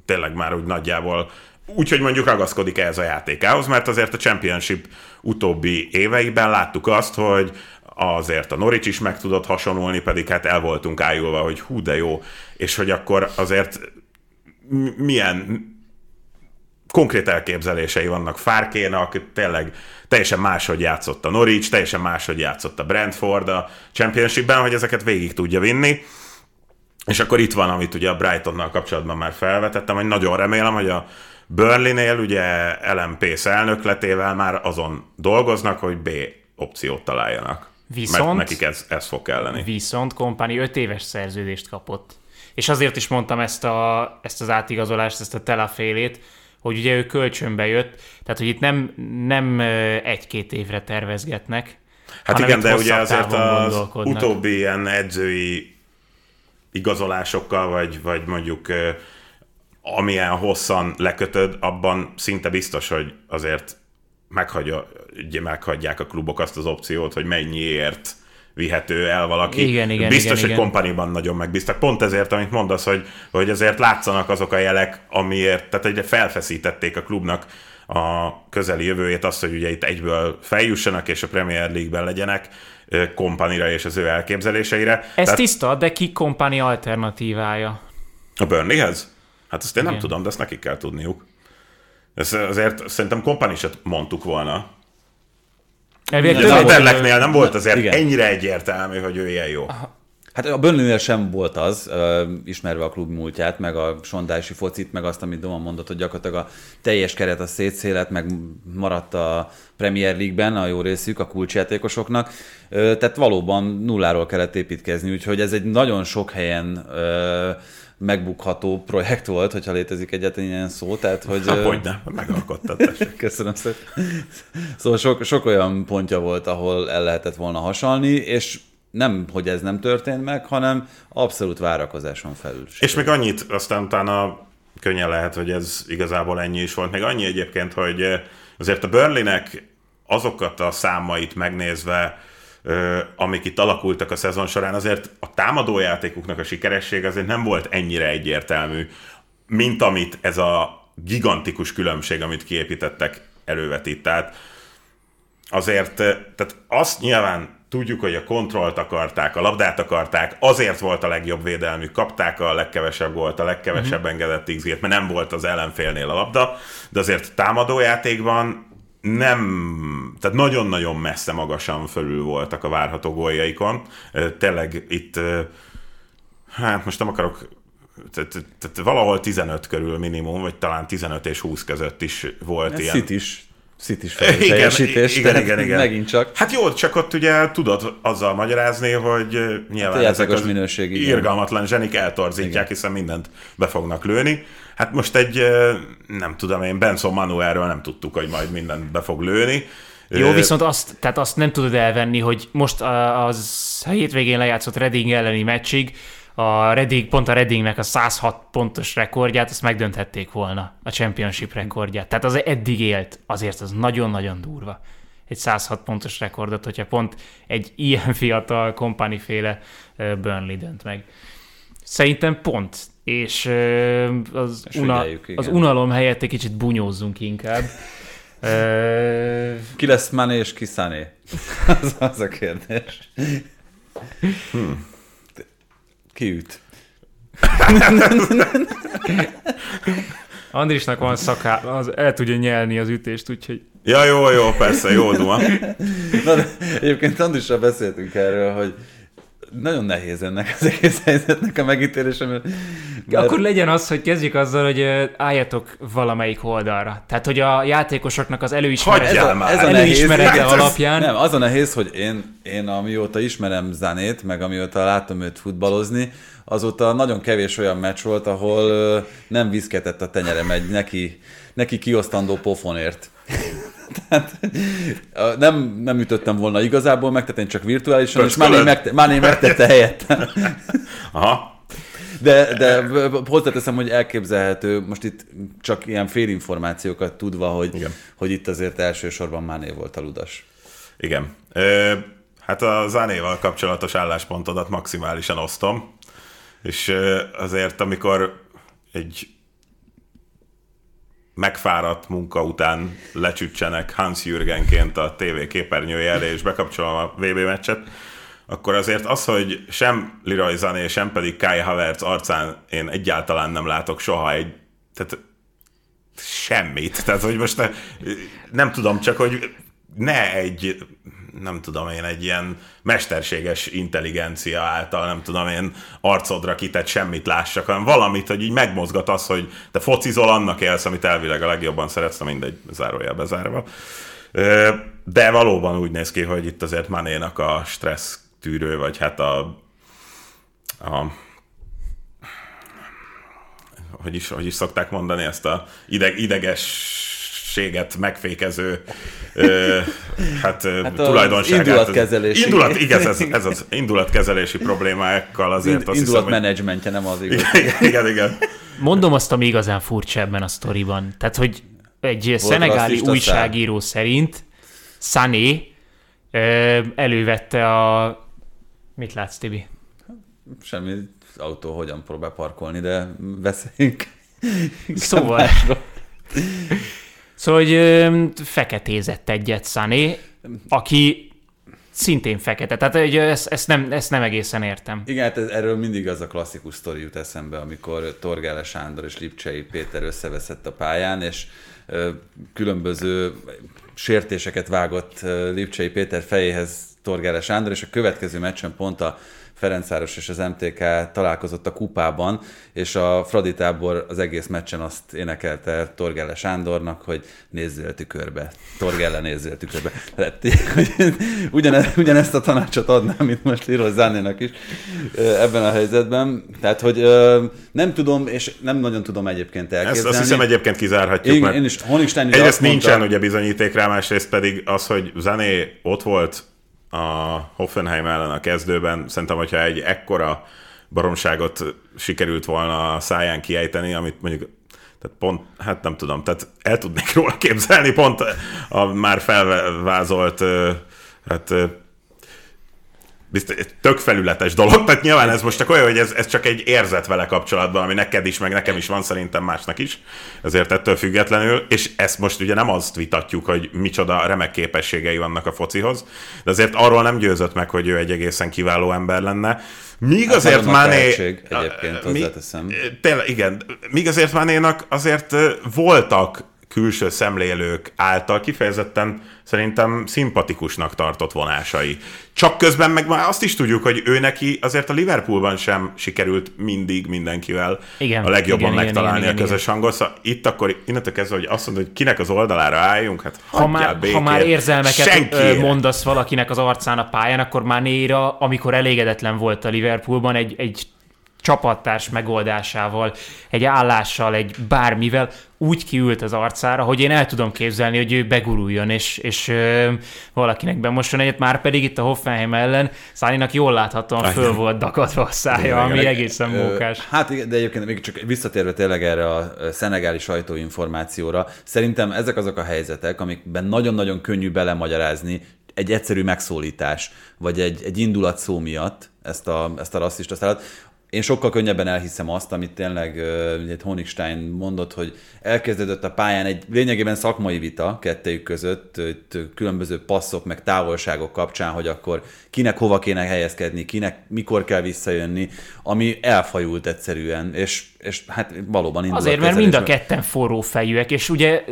tényleg már úgy nagyjából úgy, hogy mondjuk ragaszkodik ehhez a játékához, mert azért a Championship utóbbi éveiben láttuk azt, hogy azért a Norwich is meg tudott hasonulni, pedig hát el voltunk ájulva, hogy hú de jó, és hogy akkor azért milyen konkrét elképzelései vannak Fárkénak, tényleg teljesen máshogy játszott a Norwich, teljesen máshogy játszott a Brentford a Championshipben, hogy ezeket végig tudja vinni. És akkor itt van, amit ugye a Brightonnal kapcsolatban már felvetettem, hogy nagyon remélem, hogy a Burnley-nél ugye LMP elnökletével már azon dolgoznak, hogy B opciót találjanak. Viszont, Mert nekik ez, ez fog kelleni. Viszont Kompani 5 éves szerződést kapott. És azért is mondtam ezt, a, ezt az átigazolást, ezt a telafélét, hogy ugye ő kölcsönbe jött, tehát hogy itt nem, nem egy-két évre tervezgetnek. Hát igen, de ugye azért az utóbbi ilyen edzői igazolásokkal, vagy, vagy mondjuk amilyen hosszan lekötöd, abban szinte biztos, hogy azért meghagyja, ugye meghagyják a klubok azt az opciót, hogy mennyiért vihető el valaki. Igen, igen, Biztos, igen, hogy kompaniban nagyon megbíztak. Pont ezért, amit mondasz, hogy, hogy azért látszanak azok a jelek, amiért, tehát egyre felfeszítették a klubnak a közeli jövőjét, azt, hogy ugye itt egyből feljussanak, és a Premier League-ben legyenek kompanira és az ő elképzeléseire. Ez Tehát... tiszta, de ki kompani alternatívája? A Burnleyhez? Hát ezt én Igen. nem tudom, de ezt nekik kell tudniuk. Ez azért szerintem kompani sem mondtuk volna. Elvileg az Anderlechtnél nem volt azért igen. ennyire egyértelmű, hogy ő ilyen jó. Aha. Hát a Burnley-nél sem volt az, ismerve a klub múltját, meg a sondási focit, meg azt, amit Doma mondott, hogy gyakorlatilag a teljes keret a szétszélet, meg maradt a Premier League-ben a jó részük a kulcsjátékosoknak. Tehát valóban nulláról kellett építkezni, úgyhogy ez egy nagyon sok helyen megbukható projekt volt, hogyha létezik egyetlen ilyen szó, tehát hogy... Hát, hogy ne, megalkottad. *laughs* Köszönöm szépen. Szóval sok, sok olyan pontja volt, ahol el lehetett volna hasalni, és nem, hogy ez nem történt meg, hanem abszolút várakozáson felül. És még annyit, aztán utána könnyen lehet, hogy ez igazából ennyi is volt. Még annyi egyébként, hogy azért a Burnleynek azokat a számait megnézve, amik itt alakultak a szezon során, azért a támadójátékuknak a sikeressége azért nem volt ennyire egyértelmű, mint amit ez a gigantikus különbség, amit kiépítettek, elővetít. Tehát azért, tehát azt nyilván tudjuk, hogy a kontrollt akarták, a labdát akarták, azért volt a legjobb védelmük, kapták a legkevesebb volt, a legkevesebb uh-huh. engedett xg mert nem volt az ellenfélnél a labda, de azért támadójátékban nem, tehát nagyon-nagyon messze magasan fölül voltak a várható góljaikon. Tényleg itt, hát most nem akarok tehát, tehát valahol 15 körül minimum, vagy talán 15 és 20 között is volt Ez ilyen. is City-s teljesítés. Igen, igen, igen, Megint csak. Hát jó, csak ott ugye tudod azzal magyarázni, hogy nyilván hát ezek az minőség, irgalmatlan zsenik eltorzítják, igen. hiszen mindent be fognak lőni. Hát most egy, nem tudom én, Benson Manuelről nem tudtuk, hogy majd mindent be fog lőni. Jó, viszont azt, tehát azt nem tudod elvenni, hogy most az hétvégén lejátszott Reading elleni meccsig a Redding, pont a Reddingnek a 106 pontos rekordját, azt megdönthették volna, a championship rekordját. Tehát az eddig élt, azért az nagyon-nagyon durva. Egy 106 pontos rekordot, hogyha pont egy ilyen *laughs* fiatal kompániféle Burnley dönt meg. Szerintem pont, és az, una, az unalom helyett egy kicsit bunyózzunk inkább. Ki lesz Mané és ki Sané? *laughs* az, az a kérdés. Hmm. Kiüt. *laughs* Andrisnak van szaká, az el tudja nyelni az ütést, úgyhogy... Ja, jó, jó, persze, jó duma. Na, de egyébként Andrissal beszéltünk erről, hogy nagyon nehéz ennek az egész helyzetnek a megítélése, mert... mert... Akkor legyen az, hogy kezdjük azzal, hogy álljatok valamelyik oldalra. Tehát, hogy a játékosoknak az előismerete, ez a, ez a előismerete nehéz, alapján... Nem, az a nehéz, hogy én, én amióta ismerem Zanét, meg amióta látom őt futballozni, azóta nagyon kevés olyan meccs volt, ahol nem viszketett a tenyerem egy neki, neki kiosztandó pofonért. Tehát, nem, nem ütöttem volna igazából meg, tehát én csak virtuálisan, Pöcskölöd. és Mané, megte, Mané megtette helyettem. *laughs* Aha. De, de hozzáteszem, hogy elképzelhető, most itt csak ilyen félinformációkat tudva, hogy, Igen. hogy itt azért elsősorban Mané volt a ludas. Igen. Ö, hát a Zánéval kapcsolatos álláspontodat maximálisan osztom, és azért amikor egy megfáradt munka után lecsütsenek Hans Jürgenként a TV képernyője elé, és bekapcsolom a VB meccset, akkor azért az, hogy sem Leroy Zané, sem pedig Kai Havertz arcán én egyáltalán nem látok soha egy, tehát semmit. Tehát, hogy most ne, nem tudom, csak hogy ne egy, nem tudom én, egy ilyen mesterséges intelligencia által, nem tudom én, arcodra kitett semmit lássak, hanem valamit, hogy így megmozgat az, hogy te focizol, annak élsz, amit elvileg a legjobban szeretsz, mindegy, zárójel bezárva. De valóban úgy néz ki, hogy itt azért Manénak a stressz tűrő, vagy hát a, a hogy is, hogy is szokták mondani ezt a ideg, idegességet megfékező ö, hát, hát tulajdonságát. Indulatkezelési. Indulat, igen, ez, ez az indulatkezelési problémákkal azért Ind, azt Indulatmenedzsmentje, nem az igaz. Igen, igen, igen. Mondom azt, ami igazán furcsa ebben a sztoriban. Tehát, hogy egy Volt szenegáli újságíró szerint Sané elővette a... Mit látsz, Tibi? Semmi autó hogyan próbál parkolni, de beszéljünk. Szóval... szóval, hogy feketézett egyet Sané, aki szintén fekete. Tehát hogy ezt, ezt, nem, ezt nem egészen értem. Igen, hát erről mindig az a klasszikus sztori jut eszembe, amikor Torgále Sándor és Lipcsei Péter összeveszett a pályán, és különböző sértéseket vágott Lipcsei Péter fejéhez Torgále Sándor, és a következő meccsen pont a Ferencváros és az MTK találkozott a kupában, és a Fradi tábor az egész meccsen azt énekelte Torgelle Sándornak, hogy nézzél tükörbe. Torgelle nézzél tükörbe. Hát, ugyane, ugyanezt a tanácsot adnám, mint most Leroy Zánénak is ebben a helyzetben. Tehát, hogy nem tudom, és nem nagyon tudom egyébként elképzelni. Ezt azt hiszem egyébként kizárhatjuk, én, mert én is, Honigstein egyrészt nincsen mondta, ugye bizonyíték rá, másrészt pedig az, hogy Zané ott volt a Hoffenheim ellen a kezdőben. Szerintem, hogyha egy ekkora baromságot sikerült volna a száján kiejteni, amit mondjuk tehát pont, hát nem tudom, tehát el tudnék róla képzelni pont a már felvázolt hát biztos, tök felületes dolog, tehát nyilván ez most csak olyan, hogy ez, ez csak egy érzet vele kapcsolatban, ami neked is, meg nekem is van, szerintem másnak is, ezért ettől függetlenül, és ezt most ugye nem azt vitatjuk, hogy micsoda remek képességei vannak a focihoz, de azért arról nem győzött meg, hogy ő egy egészen kiváló ember lenne, Míg hát azért Mané... egyébként hozzáteszem. Tényleg, igen. Míg azért Manénak azért voltak külső szemlélők által kifejezetten szerintem szimpatikusnak tartott vonásai. Csak közben meg már azt is tudjuk, hogy ő neki azért a Liverpoolban sem sikerült mindig mindenkivel igen, a legjobban igen, megtalálni igen, igen, a közös igen. hangot. Szóval itt akkor innentől kezdve, hogy azt mondod, hogy kinek az oldalára álljunk, hát ha már, békén. ha már érzelmeket Senki. mondasz valakinek az arcán a pályán, akkor már Néra, amikor elégedetlen volt a Liverpoolban, egy, egy csapattárs megoldásával, egy állással, egy bármivel úgy kiült az arcára, hogy én el tudom képzelni, hogy ő beguruljon, és, és ö, valakinek bemosson egyet, már pedig itt a Hoffenheim ellen Szálinak jól láthatóan föl volt dakadva a szája, ami igen, egészen mókás. Hát de egyébként még csak visszatérve tényleg erre a szenegáli sajtóinformációra, szerintem ezek azok a helyzetek, amikben nagyon-nagyon könnyű belemagyarázni egy egyszerű megszólítás, vagy egy, egy indulat szó miatt ezt a, ezt a rasszista szállat, én sokkal könnyebben elhiszem azt, amit tényleg uh, Honigstein mondott, hogy elkezdődött a pályán egy lényegében szakmai vita kettejük között, itt különböző passzok meg távolságok kapcsán, hogy akkor kinek hova kéne helyezkedni, kinek mikor kell visszajönni, ami elfajult egyszerűen, és, és hát valóban indul Azért, mert mind a ketten forró fejűek, és ugye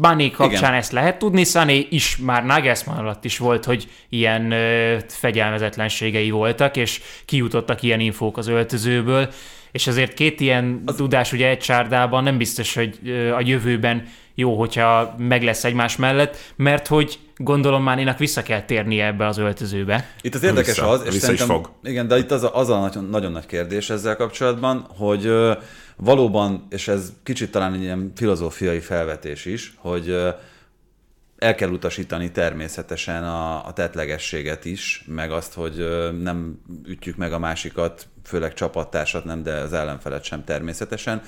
Bané kapcsán Igen. ezt lehet tudni, Sané is már Nagelsmann alatt is volt, hogy ilyen ö, fegyelmezetlenségei voltak, és kijutottak ilyen infók az öltözőből, és azért két ilyen az... tudás ugye egy csárdában nem biztos, hogy a jövőben jó, hogyha meg lesz egymás mellett, mert hogy gondolom Mánénak vissza kell térnie ebbe az öltözőbe. Itt az érdekes vissza, az, és vissza is fog. igen, de itt az a, az a nagyon, nagyon nagy kérdés ezzel kapcsolatban, hogy valóban, és ez kicsit talán egy ilyen filozófiai felvetés is, hogy el kell utasítani természetesen a, a tetlegességet is, meg azt, hogy nem ütjük meg a másikat, főleg csapattársat nem, de az ellenfelet sem természetesen.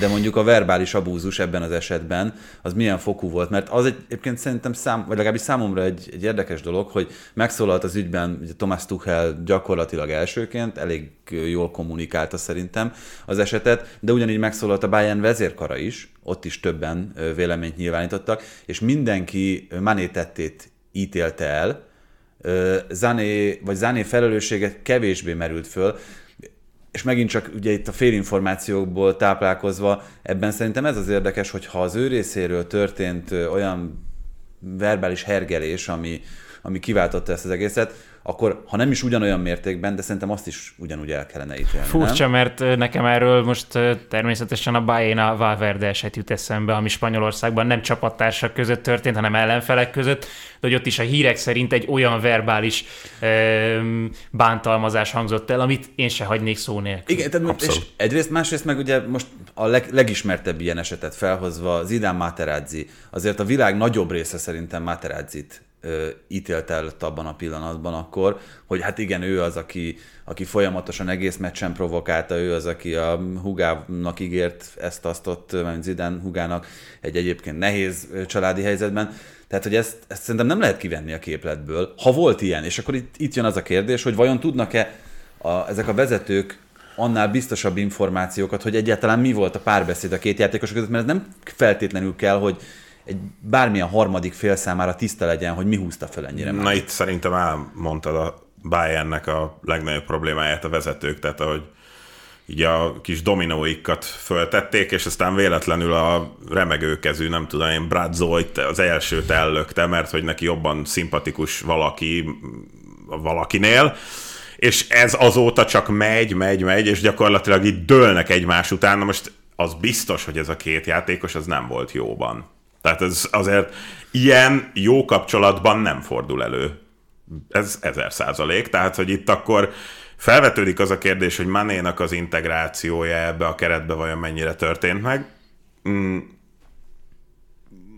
De mondjuk a verbális abúzus ebben az esetben, az milyen fokú volt, mert az egy, egyébként szerintem szám, vagy legalábbis számomra egy, egy érdekes dolog, hogy megszólalt az ügyben ugye Thomas Tuchel gyakorlatilag elsőként, elég jól kommunikálta szerintem az esetet, de ugyanígy megszólalt a Bayern vezérkara is, ott is többen véleményt nyilvánítottak, és mindenki Mané tettét ítélte el, Zané, vagy Zané felelőssége kevésbé merült föl, és megint csak ugye itt a félinformációkból táplálkozva, ebben szerintem ez az érdekes, hogy ha az ő részéről történt olyan verbális hergelés, ami, ami kiváltotta ezt az egészet, akkor ha nem is ugyanolyan mértékben, de szerintem azt is ugyanúgy el kellene ítélni. Furcsa, nem? mert nekem erről most természetesen a Baena Valverde eset jut eszembe, ami Spanyolországban nem csapattársak között történt, hanem ellenfelek között, de hogy ott is a hírek szerint egy olyan verbális ö, bántalmazás hangzott el, amit én se hagynék szó nélkül. Igen, tehát és egyrészt, másrészt meg ugye most a leg, legismertebb ilyen esetet felhozva Zidane Materazzi, azért a világ nagyobb része szerintem Materazzit ítélt el abban a pillanatban akkor, hogy hát igen, ő az, aki, aki folyamatosan egész meccsen provokálta, ő az, aki a Hugának ígért ezt, azt ott, mert Zidane Hugának egy egyébként nehéz családi helyzetben. Tehát, hogy ezt, ezt szerintem nem lehet kivenni a képletből, ha volt ilyen. És akkor itt, itt jön az a kérdés, hogy vajon tudnak-e a, ezek a vezetők annál biztosabb információkat, hogy egyáltalán mi volt a párbeszéd a két játékos között, mert ez nem feltétlenül kell, hogy egy bármilyen harmadik fél számára tiszta legyen, hogy mi húzta fel ennyire. Na már. itt szerintem elmondtad a Bayernnek a legnagyobb problémáját a vezetők, tehát ahogy így a kis dominóikat föltették, és aztán véletlenül a remegő kezű, nem tudom én, Brad Zolt az elsőt ellökte, mert hogy neki jobban szimpatikus valaki valakinél, és ez azóta csak megy, megy, megy, és gyakorlatilag így dőlnek egymás után. Na most az biztos, hogy ez a két játékos az nem volt jóban. Tehát ez azért ilyen jó kapcsolatban nem fordul elő. Ez ezer százalék. Tehát, hogy itt akkor felvetődik az a kérdés, hogy Manénak az integrációja ebbe a keretbe vajon mennyire történt meg. Mm,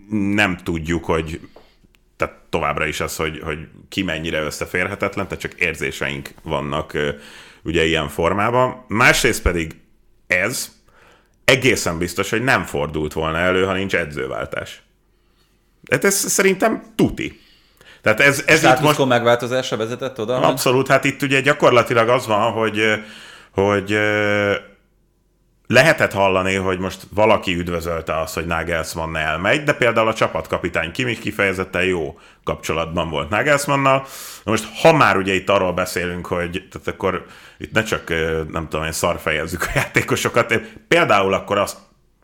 nem tudjuk, hogy tehát továbbra is az, hogy, hogy ki mennyire összeférhetetlen, tehát csak érzéseink vannak ugye ilyen formában. Másrészt pedig ez, egészen biztos, hogy nem fordult volna elő, ha nincs edzőváltás. Hát ez szerintem tuti. Tehát ez, ez itt most... megváltozása vezetett oda? Abszolút, hát itt ugye gyakorlatilag az van, hogy, hogy lehetett hallani, hogy most valaki üdvözölte azt, hogy Nagelsmann elmegy, de például a csapatkapitány Kimich kifejezetten jó kapcsolatban volt Nagelsmannnal. Most ha már ugye itt arról beszélünk, hogy tehát akkor itt ne csak nem tudom én szarfejezzük a játékosokat, például akkor azt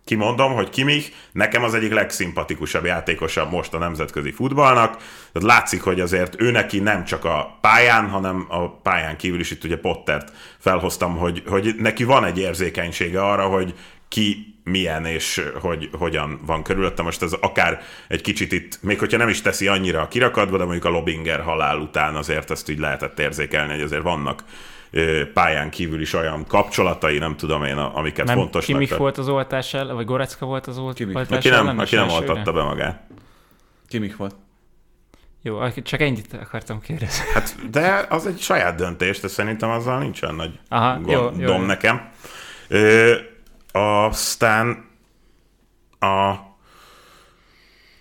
kimondom, hogy Kimich nekem az egyik legszimpatikusabb játékosabb most a nemzetközi futballnak. Tehát látszik, hogy azért ő neki nem csak a pályán, hanem a pályán kívül is itt ugye Pottert felhoztam, hogy, hogy neki van egy érzékenysége arra, hogy ki milyen és hogy hogyan van körülötte. Most ez akár egy kicsit itt, még hogyha nem is teszi annyira a kirakatba, de mondjuk a Lobinger halál után azért ezt így lehetett érzékelni, hogy azért vannak pályán kívül is olyan kapcsolatai, nem tudom én, amiket nem fontosnak. Kimich volt az oltás ellen, vagy Gorecka volt az oltás aki nem, ellen? Aki nem oltatta be magát. Kimich volt. Jó, csak ennyit akartam kérdezni. Hát, de az egy saját döntés, de szerintem azzal nincsen nagy Aha, gondom jó, jó, nekem. Ö, aztán a...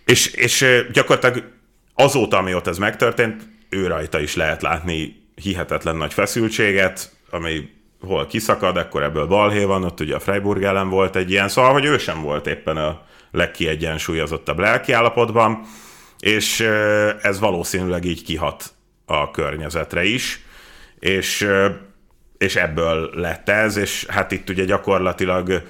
És, és gyakorlatilag azóta, amióta ez megtörtént, ő rajta is lehet látni hihetetlen nagy feszültséget, ami hol kiszakad, akkor ebből balhé van, ott ugye a Freiburg ellen volt egy ilyen, szóval, hogy ő sem volt éppen a legkiegyensúlyozottabb lelkiállapotban, és ez valószínűleg így kihat a környezetre is, és, és ebből lett ez, és hát itt ugye gyakorlatilag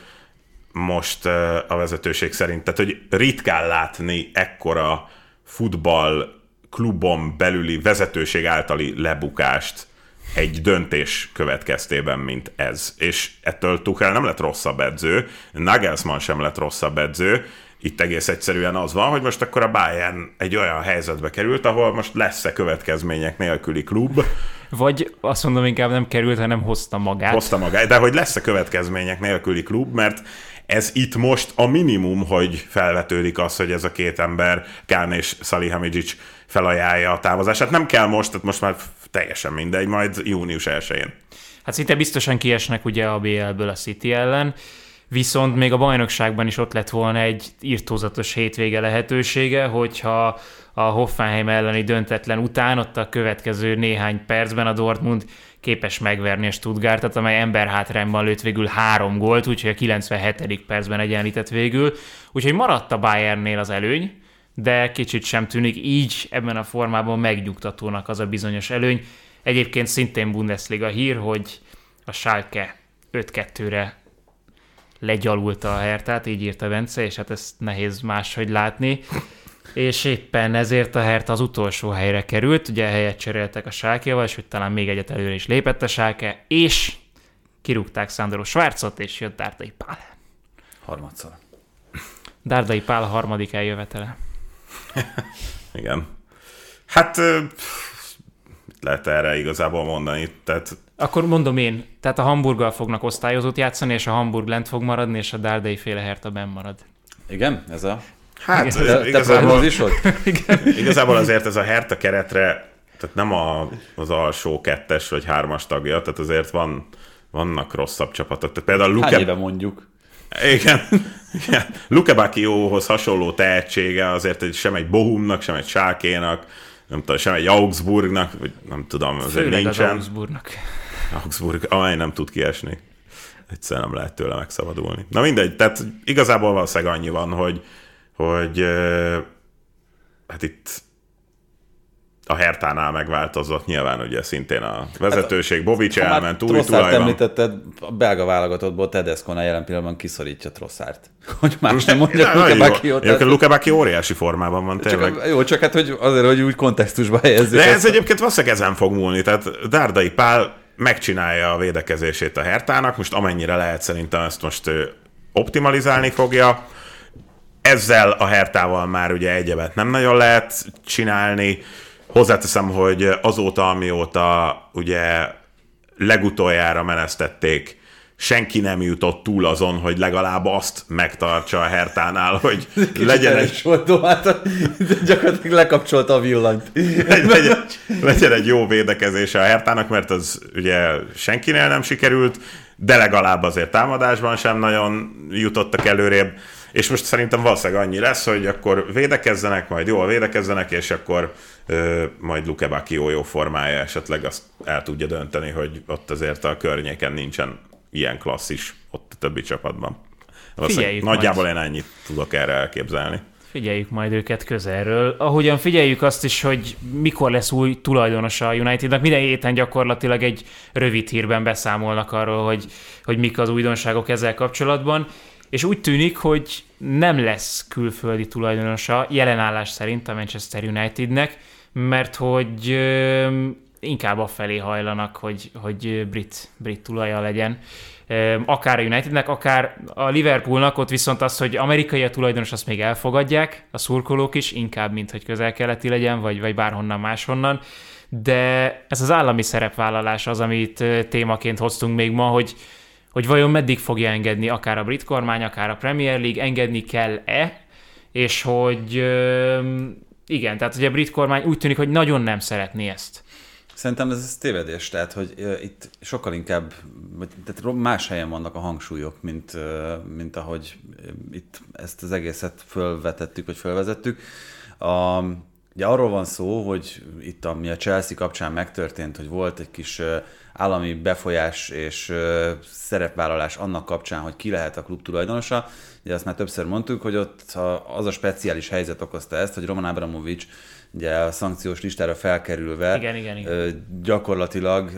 most a vezetőség szerint, tehát hogy ritkán látni ekkora futball klubon belüli vezetőség általi lebukást egy döntés következtében, mint ez. És ettől Tuchel nem lett rosszabb edző, Nagelsmann sem lett rosszabb edző, itt egész egyszerűen az van, hogy most akkor a Bayern egy olyan helyzetbe került, ahol most lesz-e következmények nélküli klub. Vagy azt mondom inkább nem került, hanem hozta magát. Hozta magát, de hogy lesz-e következmények nélküli klub, mert ez itt most a minimum, hogy felvetődik az, hogy ez a két ember, Kán és Salihamidzic felajánlja a távozását. Nem kell most, tehát most már teljesen mindegy, majd június 1-én. Hát szinte biztosan kiesnek ugye a BL-ből a City ellen, viszont még a bajnokságban is ott lett volna egy írtózatos hétvége lehetősége, hogyha a Hoffenheim elleni döntetlen után, ott a következő néhány percben a Dortmund képes megverni a Stuttgartot, amely emberhátrányban lőtt végül három gólt, úgyhogy a 97. percben egyenlített végül. Úgyhogy maradt a Bayernnél az előny, de kicsit sem tűnik így ebben a formában megnyugtatónak az a bizonyos előny. Egyébként szintén Bundesliga hír, hogy a Schalke 5-2-re legyalulta a Hertát, így írta Bence, és hát ezt nehéz máshogy látni. És éppen ezért a Hertha az utolsó helyre került, ugye helyet cseréltek a Sákéval, és hogy talán még egyet előre is lépett a Sáke, és kirúgták Szándoró Schwarzot, és jött Dárdai Pál. Harmadszor. Dárdai Pál harmadik eljövetele. *laughs* Igen. Hát mit lehet erre igazából mondani? Tehát Akkor mondom én, tehát a Hamburggal fognak osztályozót játszani, és a Hamburg lent fog maradni, és a Dárdai féle Hertha benn marad. Igen? Ez a... Hát Te, te igazából, prognózisod? *laughs* igazából azért ez a Hertha keretre, tehát nem a, az alsó kettes vagy hármas tagja, tehát azért van, vannak rosszabb csapatok. Tehát például Hány Luke, éve mondjuk? Igen, igen. Luke Bakiohoz hasonló tehetsége azért egy, sem egy Bohumnak, sem egy Sákénak, nem tudom, sem egy Augsburgnak, vagy nem tudom, azért Főleg az nincsen. Augsburgnak. Augsburg, amely nem tud kiesni. Egyszerűen nem lehet tőle megszabadulni. Na mindegy, tehát igazából valószínűleg annyi van, hogy, hogy hát itt a Hertánál megváltozott nyilván ugye szintén a vezetőség, Bovics Hát, már elment, új tulaj említetted, a belga válogatottból Tedescona jelen pillanatban kiszorítja Trosszárt. *laughs* Hogy más nem mondja, Ja, Luke nagyon jó. Bacchio, Egyébként Luke Bacchio óriási formában van tényleg. csak, Jó, csak hát, hogy azért, hogy úgy kontextusba helyezzük. De ez ezt. egyébként valószínűleg ezen fog múlni. Tehát Dárdai Pál megcsinálja a védekezését a Hertának, most amennyire lehet szerintem ezt most optimalizálni fogja. Ezzel a Hertával már ugye egyebet nem nagyon lehet csinálni. Hozzáteszem, hogy azóta, amióta ugye legutoljára menesztették, senki nem jutott túl azon, hogy legalább azt megtartsa a Hertánál, hogy *laughs* legyen egy volt Domát, gyakorlatilag lekapcsolta a villanyt. *laughs* legyen, legyen egy jó védekezése a Hertának, mert az ugye senkinél nem sikerült, de legalább azért támadásban sem nagyon jutottak előrébb, és most szerintem valószínűleg annyi lesz, hogy akkor védekezzenek, majd jól védekezzenek, és akkor majd Luke Bacchio jó formája esetleg azt el tudja dönteni, hogy ott azért a környéken nincsen ilyen klasszis ott a többi csapatban. Figyeljük Nagyjából én ennyit tudok erre elképzelni. Figyeljük majd őket közelről. Ahogyan figyeljük azt is, hogy mikor lesz új tulajdonosa a Unitednak. Minden héten gyakorlatilag egy rövid hírben beszámolnak arról, hogy, hogy mik az újdonságok ezzel kapcsolatban. És úgy tűnik, hogy nem lesz külföldi tulajdonosa jelenállás szerint a Manchester Unitednek, mert hogy inkább afelé hajlanak, hogy, hogy brit, brit tulaja legyen. Akár a Unitednek, akár a Liverpoolnak, ott viszont az, hogy amerikai a tulajdonos, azt még elfogadják, a szurkolók is, inkább, mint hogy közel-keleti legyen, vagy, vagy bárhonnan máshonnan. De ez az állami szerepvállalás az, amit témaként hoztunk még ma, hogy hogy vajon meddig fogja engedni akár a brit kormány, akár a Premier League, engedni kell-e, és hogy igen, tehát hogy a brit kormány úgy tűnik, hogy nagyon nem szeretné ezt. Szerintem ez, ez tévedés, tehát hogy ö, itt sokkal inkább, vagy, tehát más helyen vannak a hangsúlyok, mint, ö, mint ahogy itt ezt az egészet fölvetettük, vagy fölvezettük. A, ugye arról van szó, hogy itt ami a Chelsea kapcsán megtörtént, hogy volt egy kis ö, állami befolyás és ö, szerepvállalás annak kapcsán, hogy ki lehet a klub tulajdonosa. Ugye azt már többször mondtuk, hogy ott az a speciális helyzet okozta ezt, hogy Roman Abramovics ugye a szankciós listára felkerülve Igen, igen, igen. gyakorlatilag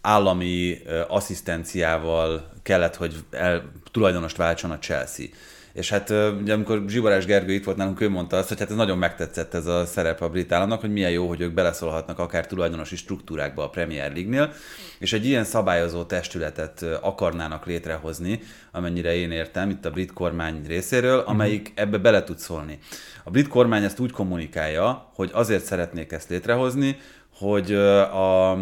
állami asszisztenciával kellett, hogy el, tulajdonost váltson a Chelsea. És hát ugye amikor Zsibarás Gergő itt volt nálunk, ő mondta azt, hogy hát ez nagyon megtetszett ez a szerep a brit államnak, hogy milyen jó, hogy ők beleszólhatnak akár tulajdonosi struktúrákba a Premier League-nél, és egy ilyen szabályozó testületet akarnának létrehozni, amennyire én értem, itt a brit kormány részéről, amelyik ebbe bele tud szólni. A brit kormány ezt úgy kommunikálja, hogy azért szeretnék ezt létrehozni, hogy a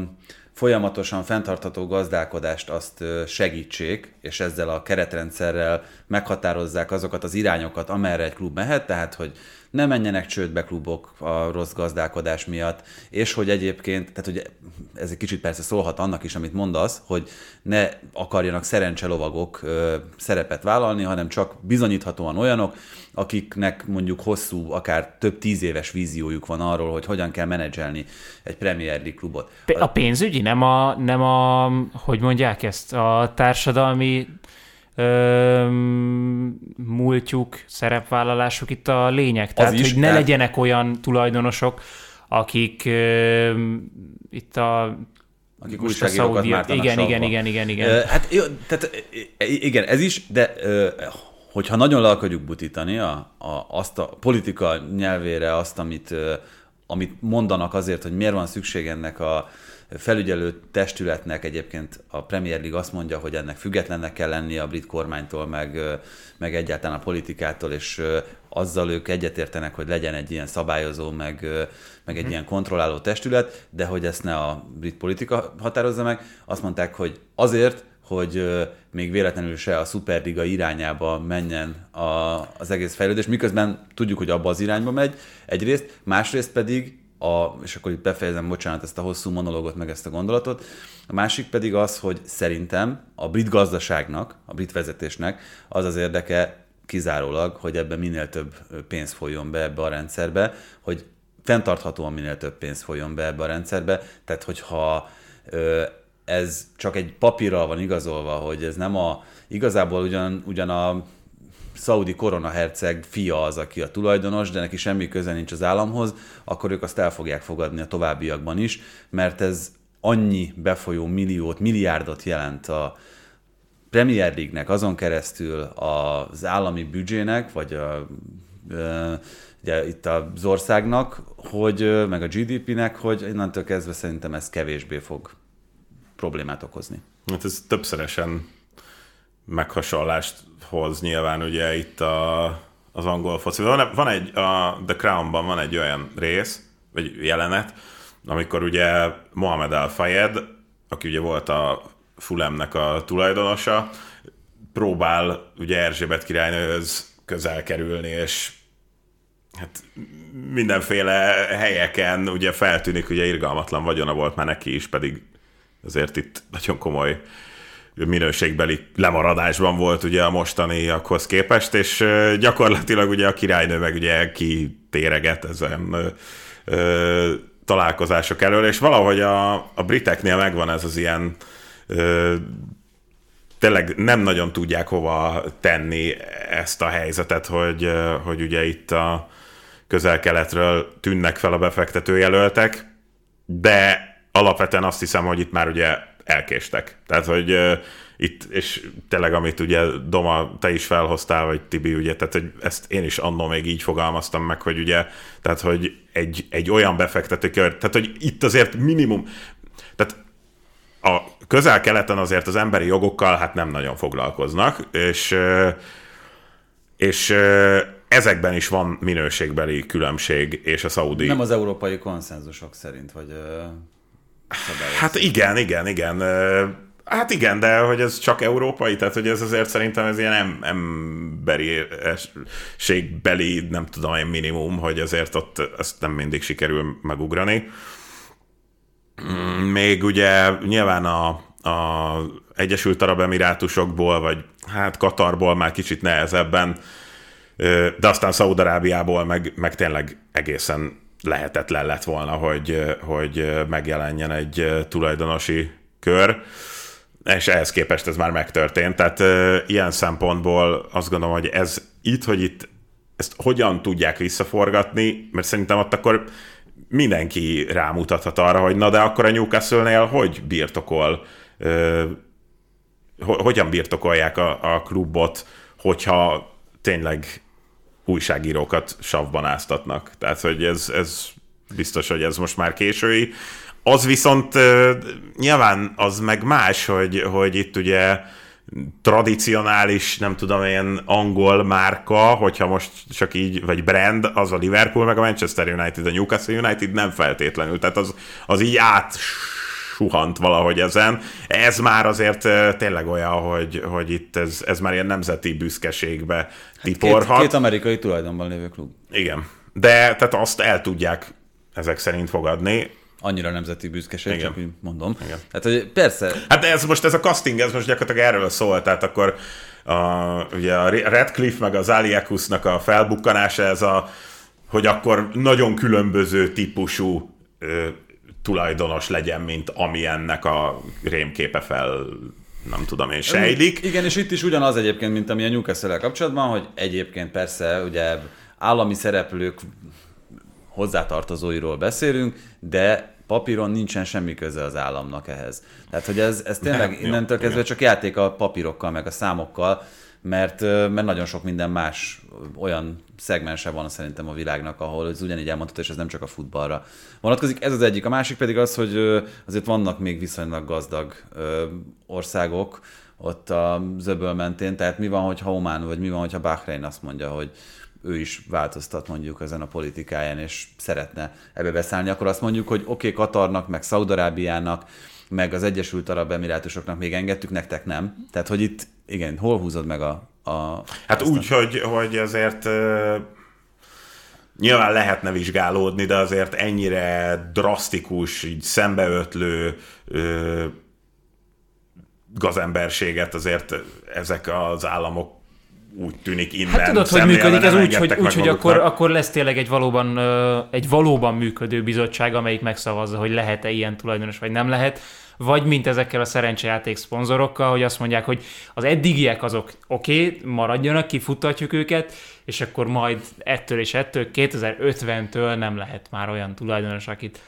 folyamatosan fenntartható gazdálkodást azt segítsék, és ezzel a keretrendszerrel meghatározzák azokat az irányokat, amerre egy klub mehet, tehát hogy ne menjenek csődbe klubok a rossz gazdálkodás miatt, és hogy egyébként, tehát hogy ez egy kicsit persze szólhat annak is, amit mondasz, hogy ne akarjanak szerencselovagok ö, szerepet vállalni, hanem csak bizonyíthatóan olyanok, akiknek mondjuk hosszú, akár több tíz éves víziójuk van arról, hogy hogyan kell menedzselni egy Premier League klubot. A pénzügyi, nem a, nem a hogy mondják ezt, a társadalmi múltjuk, szerepvállalásuk itt a lényeg. Tehát, is, hogy ne tehát- legyenek olyan tulajdonosok, akik itt a akik újságírókat mártanak igen, igen, igen, igen, igen. Hát jó, tehát igen, ez is, de hogyha nagyon le akarjuk butítani a, a, azt a politika nyelvére azt, amit, amit mondanak azért, hogy miért van szükség ennek a felügyelő testületnek egyébként a Premier League azt mondja, hogy ennek függetlennek kell lennie a brit kormánytól, meg, meg egyáltalán a politikától, és azzal ők egyetértenek, hogy legyen egy ilyen szabályozó, meg, meg egy ilyen kontrolláló testület, de hogy ezt ne a brit politika határozza meg. Azt mondták, hogy azért, hogy még véletlenül se a szuperliga irányába menjen a, az egész fejlődés, miközben tudjuk, hogy abba az irányba megy egyrészt, másrészt pedig a, és akkor itt befejezem, bocsánat, ezt a hosszú monológot, meg ezt a gondolatot. A másik pedig az, hogy szerintem a brit gazdaságnak, a brit vezetésnek az az érdeke kizárólag, hogy ebbe minél több pénz folyjon be ebbe a rendszerbe, hogy fenntarthatóan minél több pénz folyjon be ebbe a rendszerbe. Tehát, hogyha ö, ez csak egy papírral van igazolva, hogy ez nem a, igazából ugyan, ugyan a szaudi koronaherceg fia az, aki a tulajdonos, de neki semmi köze nincs az államhoz, akkor ők azt el fogják fogadni a továbbiakban is, mert ez annyi befolyó milliót, milliárdot jelent a Premier League-nek azon keresztül az állami büdzsének, vagy a, ugye itt az országnak, hogy, meg a GDP-nek, hogy innentől kezdve szerintem ez kevésbé fog problémát okozni. Hát ez többszörösen meghasonlást hoz nyilván ugye itt a, az angol foci. Van, van egy, a The Crown-ban van egy olyan rész, vagy jelenet, amikor ugye Mohamed Al Fayed, aki ugye volt a Fulemnek a tulajdonosa, próbál ugye Erzsébet királynőhöz közel kerülni, és hát mindenféle helyeken ugye feltűnik, ugye irgalmatlan vagyona volt már neki is, pedig azért itt nagyon komoly minőségbeli lemaradásban volt ugye a mostaniakhoz képest, és gyakorlatilag ugye a királynő meg ugye kitéreget ezen ö, találkozások elől, és valahogy a, a briteknél megvan ez az ilyen ö, tényleg nem nagyon tudják hova tenni ezt a helyzetet, hogy, hogy ugye itt a közel-keletről tűnnek fel a befektetőjelöltek, de alapvetően azt hiszem, hogy itt már ugye elkéstek. Tehát, hogy itt, és tényleg, amit ugye Doma, te is felhoztál, vagy Tibi, ugye, tehát, hogy ezt én is annól még így fogalmaztam meg, hogy ugye, tehát, hogy egy, egy olyan befektetőkör, tehát, hogy itt azért minimum, tehát a közel-keleten azért az emberi jogokkal hát nem nagyon foglalkoznak, és, és ezekben is van minőségbeli különbség, és a szaudi... Nem az európai konszenzusok szerint, vagy ö, szabályok Hát igen, igen, igen. Hát igen, de hogy ez csak európai, tehát hogy ez azért szerintem ez ilyen em- emberiségbeli, nem tudom én minimum, hogy azért ott ezt nem mindig sikerül megugrani. Mm, Még ugye nyilván a, a Egyesült Arab Emirátusokból, vagy hát Katarból már kicsit nehezebben, de aztán Szaudarábiából meg, meg tényleg egészen lehetetlen lett volna, hogy, hogy megjelenjen egy tulajdonosi kör, és ehhez képest ez már megtörtént. Tehát ilyen szempontból azt gondolom, hogy ez itt, hogy itt ezt hogyan tudják visszaforgatni, mert szerintem ott akkor mindenki rámutathat arra, hogy na de akkor a Newcastle-nél hogy birtokol, ö, ho- hogyan birtokolják a, a klubot, hogyha tényleg újságírókat savban áztatnak. Tehát, hogy ez, ez biztos, hogy ez most már késői. Az viszont nyilván az meg más, hogy, hogy itt ugye tradicionális, nem tudom, ilyen angol márka, hogyha most csak így, vagy brand, az a Liverpool, meg a Manchester United, a Newcastle United nem feltétlenül. Tehát az, az így át suhant valahogy ezen. Ez már azért tényleg olyan, hogy, hogy itt ez, ez már ilyen nemzeti büszkeségbe tiporhat. két, két amerikai tulajdonban lévő klub. Igen. De tehát azt el tudják ezek szerint fogadni. Annyira nemzeti büszkeség, Igen. csak úgy mondom. Igen. Hát, hogy persze, Hát ez most ez a casting, ez most gyakorlatilag erről szól, tehát akkor a, ugye a Redcliffe meg az Aliakusnak a felbukkanása, ez a, hogy akkor nagyon különböző típusú tulajdonos legyen, mint ami ennek a rémképe fel, nem tudom én, sejlik. Igen, és itt is ugyanaz egyébként, mint ami a newcastle kapcsolatban, hogy egyébként persze ugye állami szereplők hozzátartozóiról beszélünk, de papíron nincsen semmi köze az államnak ehhez. Tehát, hogy ez, ez tényleg Nem, jó, innentől kezdve igen. csak játék a papírokkal, meg a számokkal, mert, mert nagyon sok minden más olyan szegmense van szerintem a világnak, ahol ez ugyanígy elmondható, és ez nem csak a futballra vonatkozik. Ez az egyik. A másik pedig az, hogy azért vannak még viszonylag gazdag országok ott a zöböl mentén, tehát mi van, hogyha Oman, vagy mi van, hogyha Bahrein azt mondja, hogy ő is változtat mondjuk ezen a politikáján, és szeretne ebbe beszállni, akkor azt mondjuk, hogy oké, okay, Katarnak, meg Szaudarábiának, meg az Egyesült Arab Emirátusoknak még engedtük, nektek nem. Tehát, hogy itt, igen, hol húzod meg a... a Hát a- úgy, hogy, hogy azért nyilván lehetne vizsgálódni, de azért ennyire drasztikus, így szembeötlő ö, gazemberséget azért ezek az államok úgy tűnik innen Hát tudod, hogy működik ez nem úgy, hogy, úgy, hogy akkor, akkor lesz tényleg egy valóban, egy valóban működő bizottság, amelyik megszavazza, hogy lehet-e ilyen tulajdonos, vagy nem lehet. Vagy mint ezekkel a szerencsejáték szponzorokkal, hogy azt mondják, hogy az eddigiek azok oké, okay, maradjanak, kifuttatjuk őket, és akkor majd ettől és ettől 2050-től nem lehet már olyan tulajdonos, akit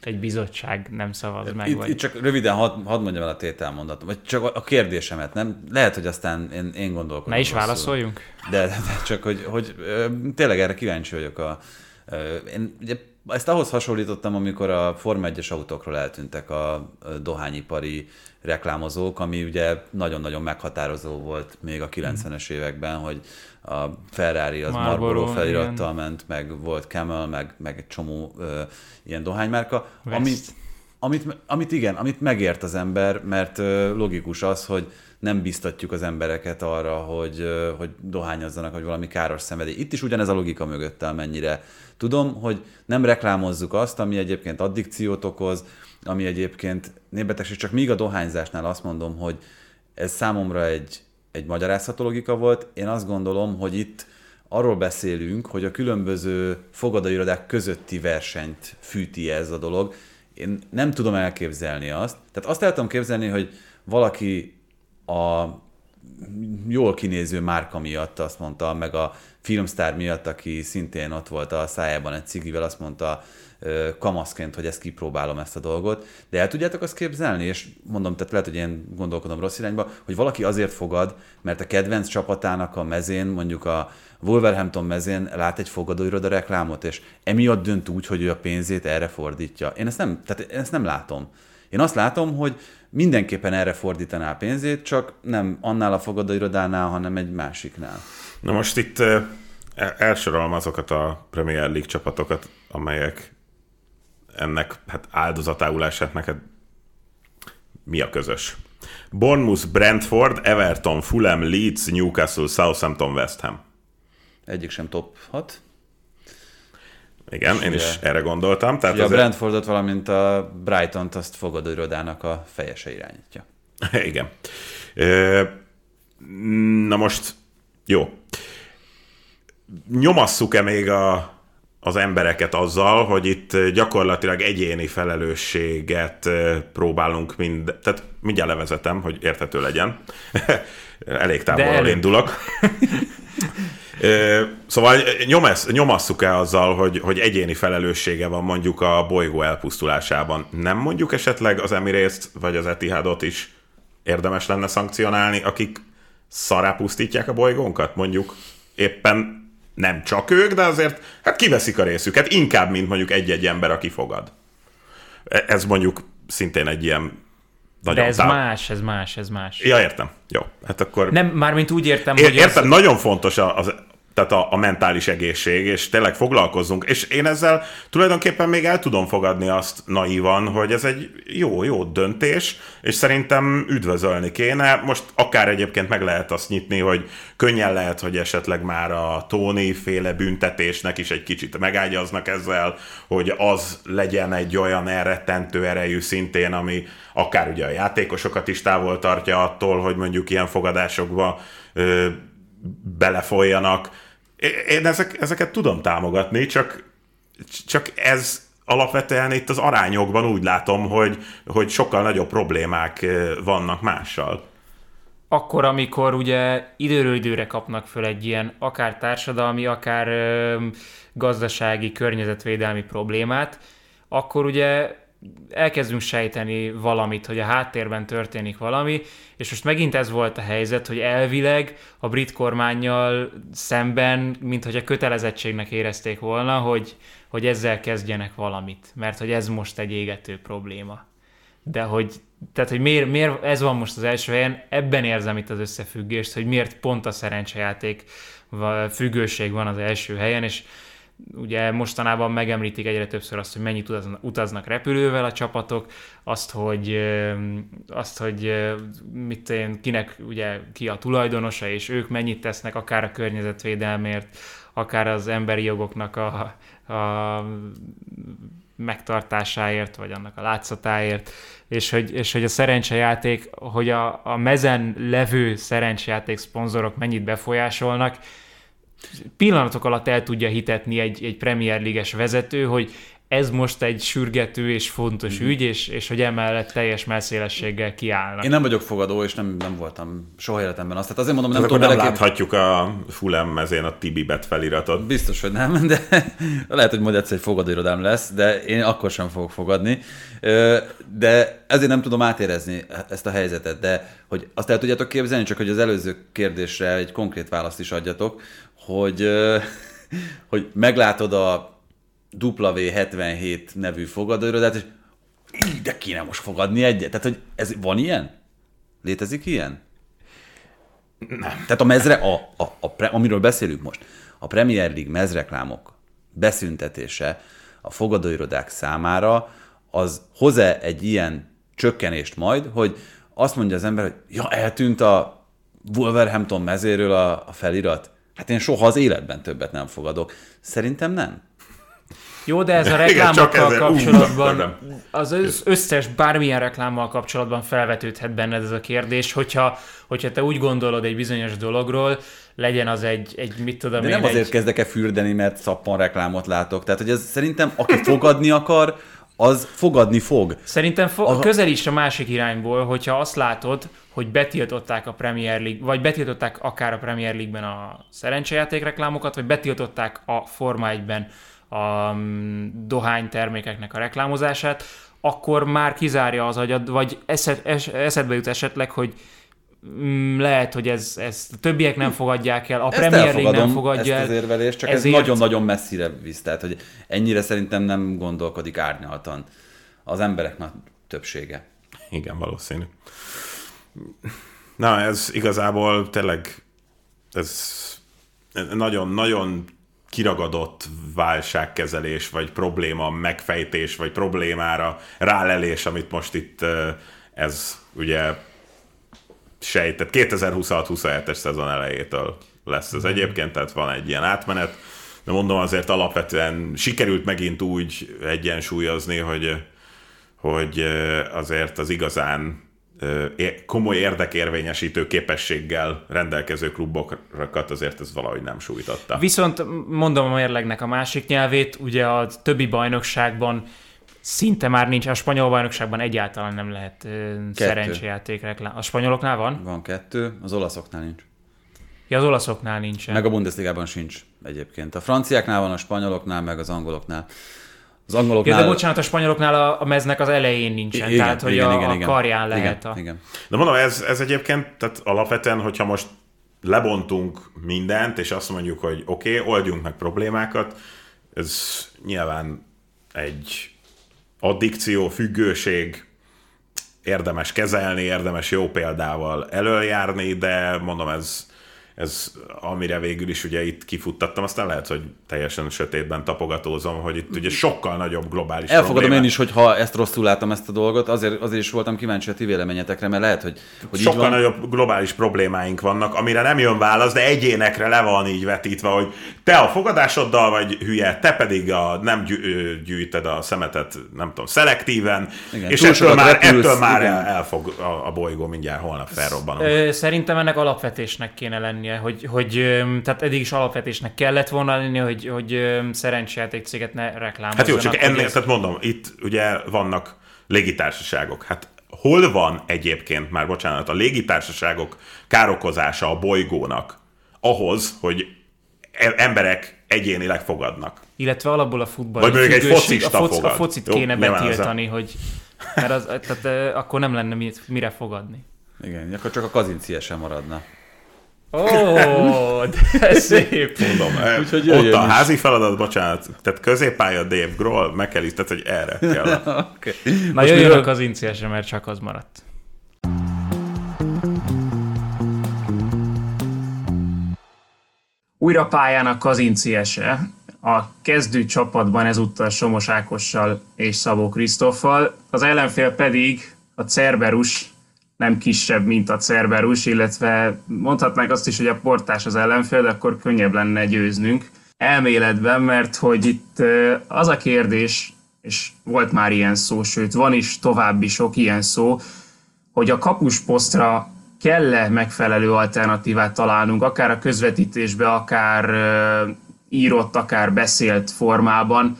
egy bizottság nem szavaz meg. Itt, vagy... itt csak röviden hadd had mondjam el a tételmondatot, vagy csak a- kérdésemet, nem? Lehet, hogy aztán én, én gondolkodom. Ne is rosszul. válaszoljunk? De, de csak, hogy, hogy tényleg erre kíváncsi vagyok. A, én ugye ezt ahhoz hasonlítottam, amikor a Forma 1-es autókról eltűntek a dohányipari reklámozók, ami ugye nagyon-nagyon meghatározó volt még a 90-es években, hogy a Ferrari az Marlboro, Marlboro, felirattal ment, meg volt Camel, meg, meg egy csomó ö, ilyen dohánymárka, West. ami, amit, amit igen, amit megért az ember, mert ö, logikus az, hogy nem biztatjuk az embereket arra, hogy, hogy dohányozzanak, hogy valami káros szenvedély. Itt is ugyanez a logika mögött, amennyire tudom, hogy nem reklámozzuk azt, ami egyébként addikciót okoz, ami egyébként népbetegség, csak míg a dohányzásnál azt mondom, hogy ez számomra egy, egy magyarázható logika volt. Én azt gondolom, hogy itt arról beszélünk, hogy a különböző fogadóirodák közötti versenyt fűti ez a dolog. Én nem tudom elképzelni azt. Tehát azt el tudom képzelni, hogy valaki a jól kinéző márka miatt azt mondta, meg a filmsztár miatt, aki szintén ott volt a szájában egy cigivel, azt mondta kamaszként, hogy ezt kipróbálom ezt a dolgot. De el tudjátok azt képzelni, és mondom, tehát lehet, hogy én gondolkodom rossz irányba, hogy valaki azért fogad, mert a kedvenc csapatának a mezén, mondjuk a Wolverhampton mezén lát egy fogadóiroda reklámot, és emiatt dönt úgy, hogy ő a pénzét erre fordítja. Én ezt nem, tehát én ezt nem látom. Én azt látom, hogy mindenképpen erre fordítaná a pénzét, csak nem annál a fogadóirodánál, hanem egy másiknál. Na most itt el- elsorolom azokat a Premier League csapatokat, amelyek ennek hát áldozatául esett neked. Mi a közös? Bournemouth, Brentford, Everton, Fulham, Leeds, Newcastle, Southampton, West Ham. Egyik sem top 6. Igen, én is Ugye- erre gondoltam. Tehát Ugye a azért- Brentfordot, valamint a Brighton-t azt fogadóirodának a fejese irányítja. *laughs* Igen. Na most, jó. Nyomasszuk-e még a, az embereket azzal, hogy itt gyakorlatilag egyéni felelősséget próbálunk mind... Tehát mindjárt levezetem, hogy érthető legyen. *laughs* Elég távolról indulok. *laughs* Szóval nyomasz, nyomasszuk-e azzal, hogy, hogy egyéni felelőssége van mondjuk a bolygó elpusztulásában? Nem mondjuk esetleg az Emirates-t vagy az Etihadot is érdemes lenne szankcionálni, akik szará pusztítják a bolygónkat? Mondjuk éppen nem csak ők, de azért hát kiveszik a részüket, inkább, mint mondjuk egy-egy ember, aki fogad. E- Ez mondjuk szintén egy ilyen De nagyon ez táv- más, ez más, ez más. Ja, értem. Jó, hát akkor... Nem, mármint úgy értem, É- hogy Értem, ez, nagyon fontos az, tehát a, a mentális egészség, és tényleg foglalkozzunk. És én ezzel tulajdonképpen még el tudom fogadni azt naívan, hogy ez egy jó, jó döntés, és szerintem üdvözölni kéne. Most akár egyébként meg lehet azt nyitni, hogy könnyen lehet, hogy esetleg már a Tony féle büntetésnek is egy kicsit megágyaznak ezzel, hogy az legyen egy olyan elrettentő erejű szintén, ami akár ugye a játékosokat is távol tartja attól, hogy mondjuk ilyen fogadásokba ö, belefoljanak. Én ezek, ezeket tudom támogatni, csak, csak ez alapvetően itt az arányokban úgy látom, hogy, hogy sokkal nagyobb problémák vannak mással. Akkor, amikor ugye időről időre kapnak föl egy ilyen akár társadalmi, akár ö, gazdasági, környezetvédelmi problémát, akkor ugye elkezdünk sejteni valamit, hogy a háttérben történik valami, és most megint ez volt a helyzet, hogy elvileg a brit kormányjal szemben, mint hogy a kötelezettségnek érezték volna, hogy, hogy ezzel kezdjenek valamit, mert hogy ez most egy égető probléma. De hogy, tehát, hogy miért, miért ez van most az első helyen, ebben érzem itt az összefüggést, hogy miért pont a szerencsejáték függőség van az első helyen, és ugye mostanában megemlítik egyre többször azt, hogy mennyit utaznak repülővel a csapatok, azt, hogy, azt, hogy mit én, kinek ugye ki a tulajdonosa, és ők mennyit tesznek akár a környezetvédelmért, akár az emberi jogoknak a, a megtartásáért, vagy annak a látszatáért, és hogy, és hogy a szerencsejáték, hogy a, a mezen levő szerencsejáték szponzorok mennyit befolyásolnak, pillanatok alatt el tudja hitetni egy, egy Premier League-es vezető, hogy ez most egy sürgető és fontos mm. ügy, és, és hogy emellett teljes messzélességgel kiállnak. Én nem vagyok fogadó, és nem, nem voltam soha életemben azt. Tehát azért mondom, nem tudom, nem láthatjuk a Fulham mezén a Tibibet feliratot. Biztos, hogy nem, de *laughs* lehet, hogy majd egyszer egy fogadóirodám lesz, de én akkor sem fogok fogadni. De ezért nem tudom átérezni ezt a helyzetet, de hogy azt el tudjátok képzelni, csak hogy az előző kérdésre egy konkrét választ is adjatok, hogy, *laughs* hogy meglátod a W77 nevű fogadóirodát, és de kéne most fogadni egyet. Tehát, hogy ez van ilyen? Létezik ilyen? Nem. Tehát a mezre, a, a, a, amiről beszélünk most, a Premier League mezreklámok beszüntetése a fogadóirodák számára, az hoz-e egy ilyen csökkenést majd, hogy azt mondja az ember, hogy ja, eltűnt a Wolverhampton mezéről a, a felirat, Hát én soha az életben többet nem fogadok. Szerintem nem. Jó, de ez a reklámokkal Igen, kapcsolatban, az összes bármilyen reklámmal kapcsolatban felvetődhet benned ez a kérdés, hogyha, hogyha te úgy gondolod egy bizonyos dologról, legyen az egy, egy mit tudom De én, nem azért egy... kezdek-e fürdeni, mert szappan reklámot látok. Tehát, hogy ez szerintem, aki fogadni akar, az fogadni fog. Szerintem fo- a... közel is a másik irányból, hogyha azt látod, hogy betiltották a Premier League, vagy betiltották akár a Premier League-ben a szerencsejáték reklámokat, vagy betiltották a Forma 1-ben a mm, dohány termékeknek a reklámozását, akkor már kizárja az agyad, vagy eszed, es, eszedbe jut esetleg, hogy mm, lehet, hogy ez, ez a többiek nem fogadják el, a ezt Premier League nem fogadja ezt el. az érvelést, csak ezért... ez nagyon-nagyon messzire visz, tehát hogy ennyire szerintem nem gondolkodik árnyaltan az emberek nagy többsége. Igen, valószínű. Na, ez igazából tényleg ez nagyon-nagyon kiragadott válságkezelés, vagy probléma megfejtés, vagy problémára rálelés, amit most itt ez ugye sejtett 2026-27-es szezon elejétől lesz ez egyébként, tehát van egy ilyen átmenet, de mondom azért alapvetően sikerült megint úgy egyensúlyozni, hogy, hogy azért az igazán komoly érdekérvényesítő képességgel rendelkező klubokat azért ez valahogy nem sújtotta. Viszont mondom a mérlegnek a másik nyelvét, ugye a többi bajnokságban szinte már nincs, a spanyol bajnokságban egyáltalán nem lehet szerencsejáték reklám. A spanyoloknál van? Van kettő, az olaszoknál nincs. Ja, az olaszoknál nincs. Meg a Bundesligában sincs egyébként. A franciáknál van, a spanyoloknál, meg az angoloknál. Az angoloknál... Ja, de bocsánat, a spanyoloknál a, a meznek az elején nincsen, igen, tehát hogy igen, a, igen, igen. a karján lehet igen, a... Igen. De mondom, ez, ez egyébként, tehát alapvetően, hogyha most lebontunk mindent, és azt mondjuk, hogy oké, okay, oldjunk meg problémákat, ez nyilván egy addikció, függőség, érdemes kezelni, érdemes jó példával előjárni, de mondom, ez ez amire végül is ugye itt kifuttattam, aztán lehet, hogy teljesen sötétben tapogatózom, hogy itt ugye sokkal nagyobb globális Elfogadom problémák. én is, hogy ha ezt rosszul látom ezt a dolgot, azért, azért is voltam kíváncsi a ti véleményetekre, mert lehet, hogy, hogy így Sokkal van. nagyobb globális problémáink vannak, amire nem jön válasz, de egyénekre le van így vetítve, hogy te a fogadásoddal vagy hülye, te pedig a, nem gyű, gyűjted a szemetet, nem tudom, szelektíven, Igen, és ettől már, repülsz, ettől már igen. el, el fog a, a bolygó mindjárt holnap felrobbanunk. Szerintem ennek alapvetésnek kéne lennie, hogy, hogy tehát eddig is alapvetésnek kellett volna lennie, hogy, hogy szerencsejáték céget ne reklámozzanak. Hát jó, csak ennél, ez- tehát mondom, itt ugye vannak légitársaságok. Hát hol van egyébként már, bocsánat, a légitársaságok károkozása a bolygónak ahhoz, hogy e- emberek egyénileg fogadnak? Illetve alapból a futball. Vagy mondjuk egy focista a, foci, a fogad. focit Jó, kéne betiltani, hogy mert az, tehát, akkor nem lenne mire fogadni. Igen, akkor csak a kazincie sem maradna. Ó, de szép. Mondom, Úgyhogy ott a is. házi feladat, bocsánat, tehát középpálya Dave Grohl, meg kell is, tehát hogy erre kell. *laughs* Okay. Na jöjjön a kazinciás, mert csak az maradt. Újra pályán a kazinciese. A kezdő csapatban ezúttal Somos Ákossal és Szabó Krisztoffal, az ellenfél pedig a Cerberus, nem kisebb, mint a Cerberus, illetve mondhatnánk azt is, hogy a portás az ellenfél, de akkor könnyebb lenne győznünk. Elméletben, mert hogy itt az a kérdés, és volt már ilyen szó, sőt van is további sok ilyen szó, hogy a kapusposztra kell-e megfelelő alternatívát találnunk, akár a közvetítésbe, akár írott, akár beszélt formában,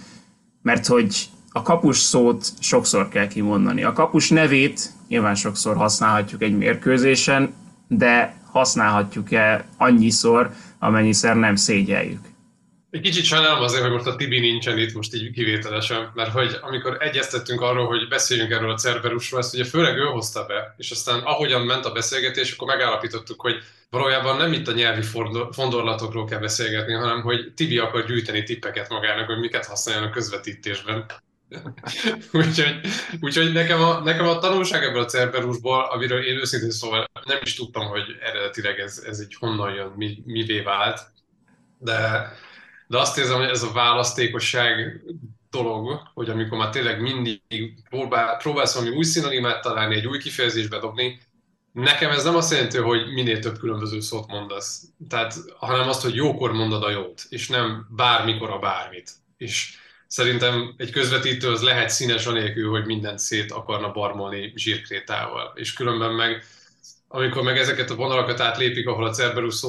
mert hogy a kapus szót sokszor kell kimondani. A kapus nevét nyilván sokszor használhatjuk egy mérkőzésen, de használhatjuk-e annyiszor, amennyiszer nem szégyeljük. Egy kicsit sajnálom azért, hogy most a Tibi nincsen itt most így kivételesen, mert hogy amikor egyeztettünk arról, hogy beszéljünk erről a Cerberusról, ezt ugye főleg ő hozta be, és aztán ahogyan ment a beszélgetés, akkor megállapítottuk, hogy valójában nem itt a nyelvi fondorlatokról kell beszélgetni, hanem hogy Tibi akar gyűjteni tippeket magának, hogy miket a közvetítésben. Úgyhogy, úgyhogy nekem, a, nekem a tanulság ebből a Cerberusból, amiről én őszintén szóval nem is tudtam, hogy eredetileg ez, ez így honnan jön, mi, mivé vált, de, de azt érzem, hogy ez a választékosság dolog, hogy amikor már tényleg mindig próbál, próbálsz valami új szinonimát találni, egy új kifejezésbe dobni, nekem ez nem azt jelenti, hogy minél több különböző szót mondasz, tehát, hanem azt, hogy jókor mondod a jót, és nem bármikor a bármit. És szerintem egy közvetítő az lehet színes anélkül, hogy mindent szét akarna barmolni zsírkrétával. És különben meg amikor meg ezeket a vonalakat átlépik, ahol a Cerberus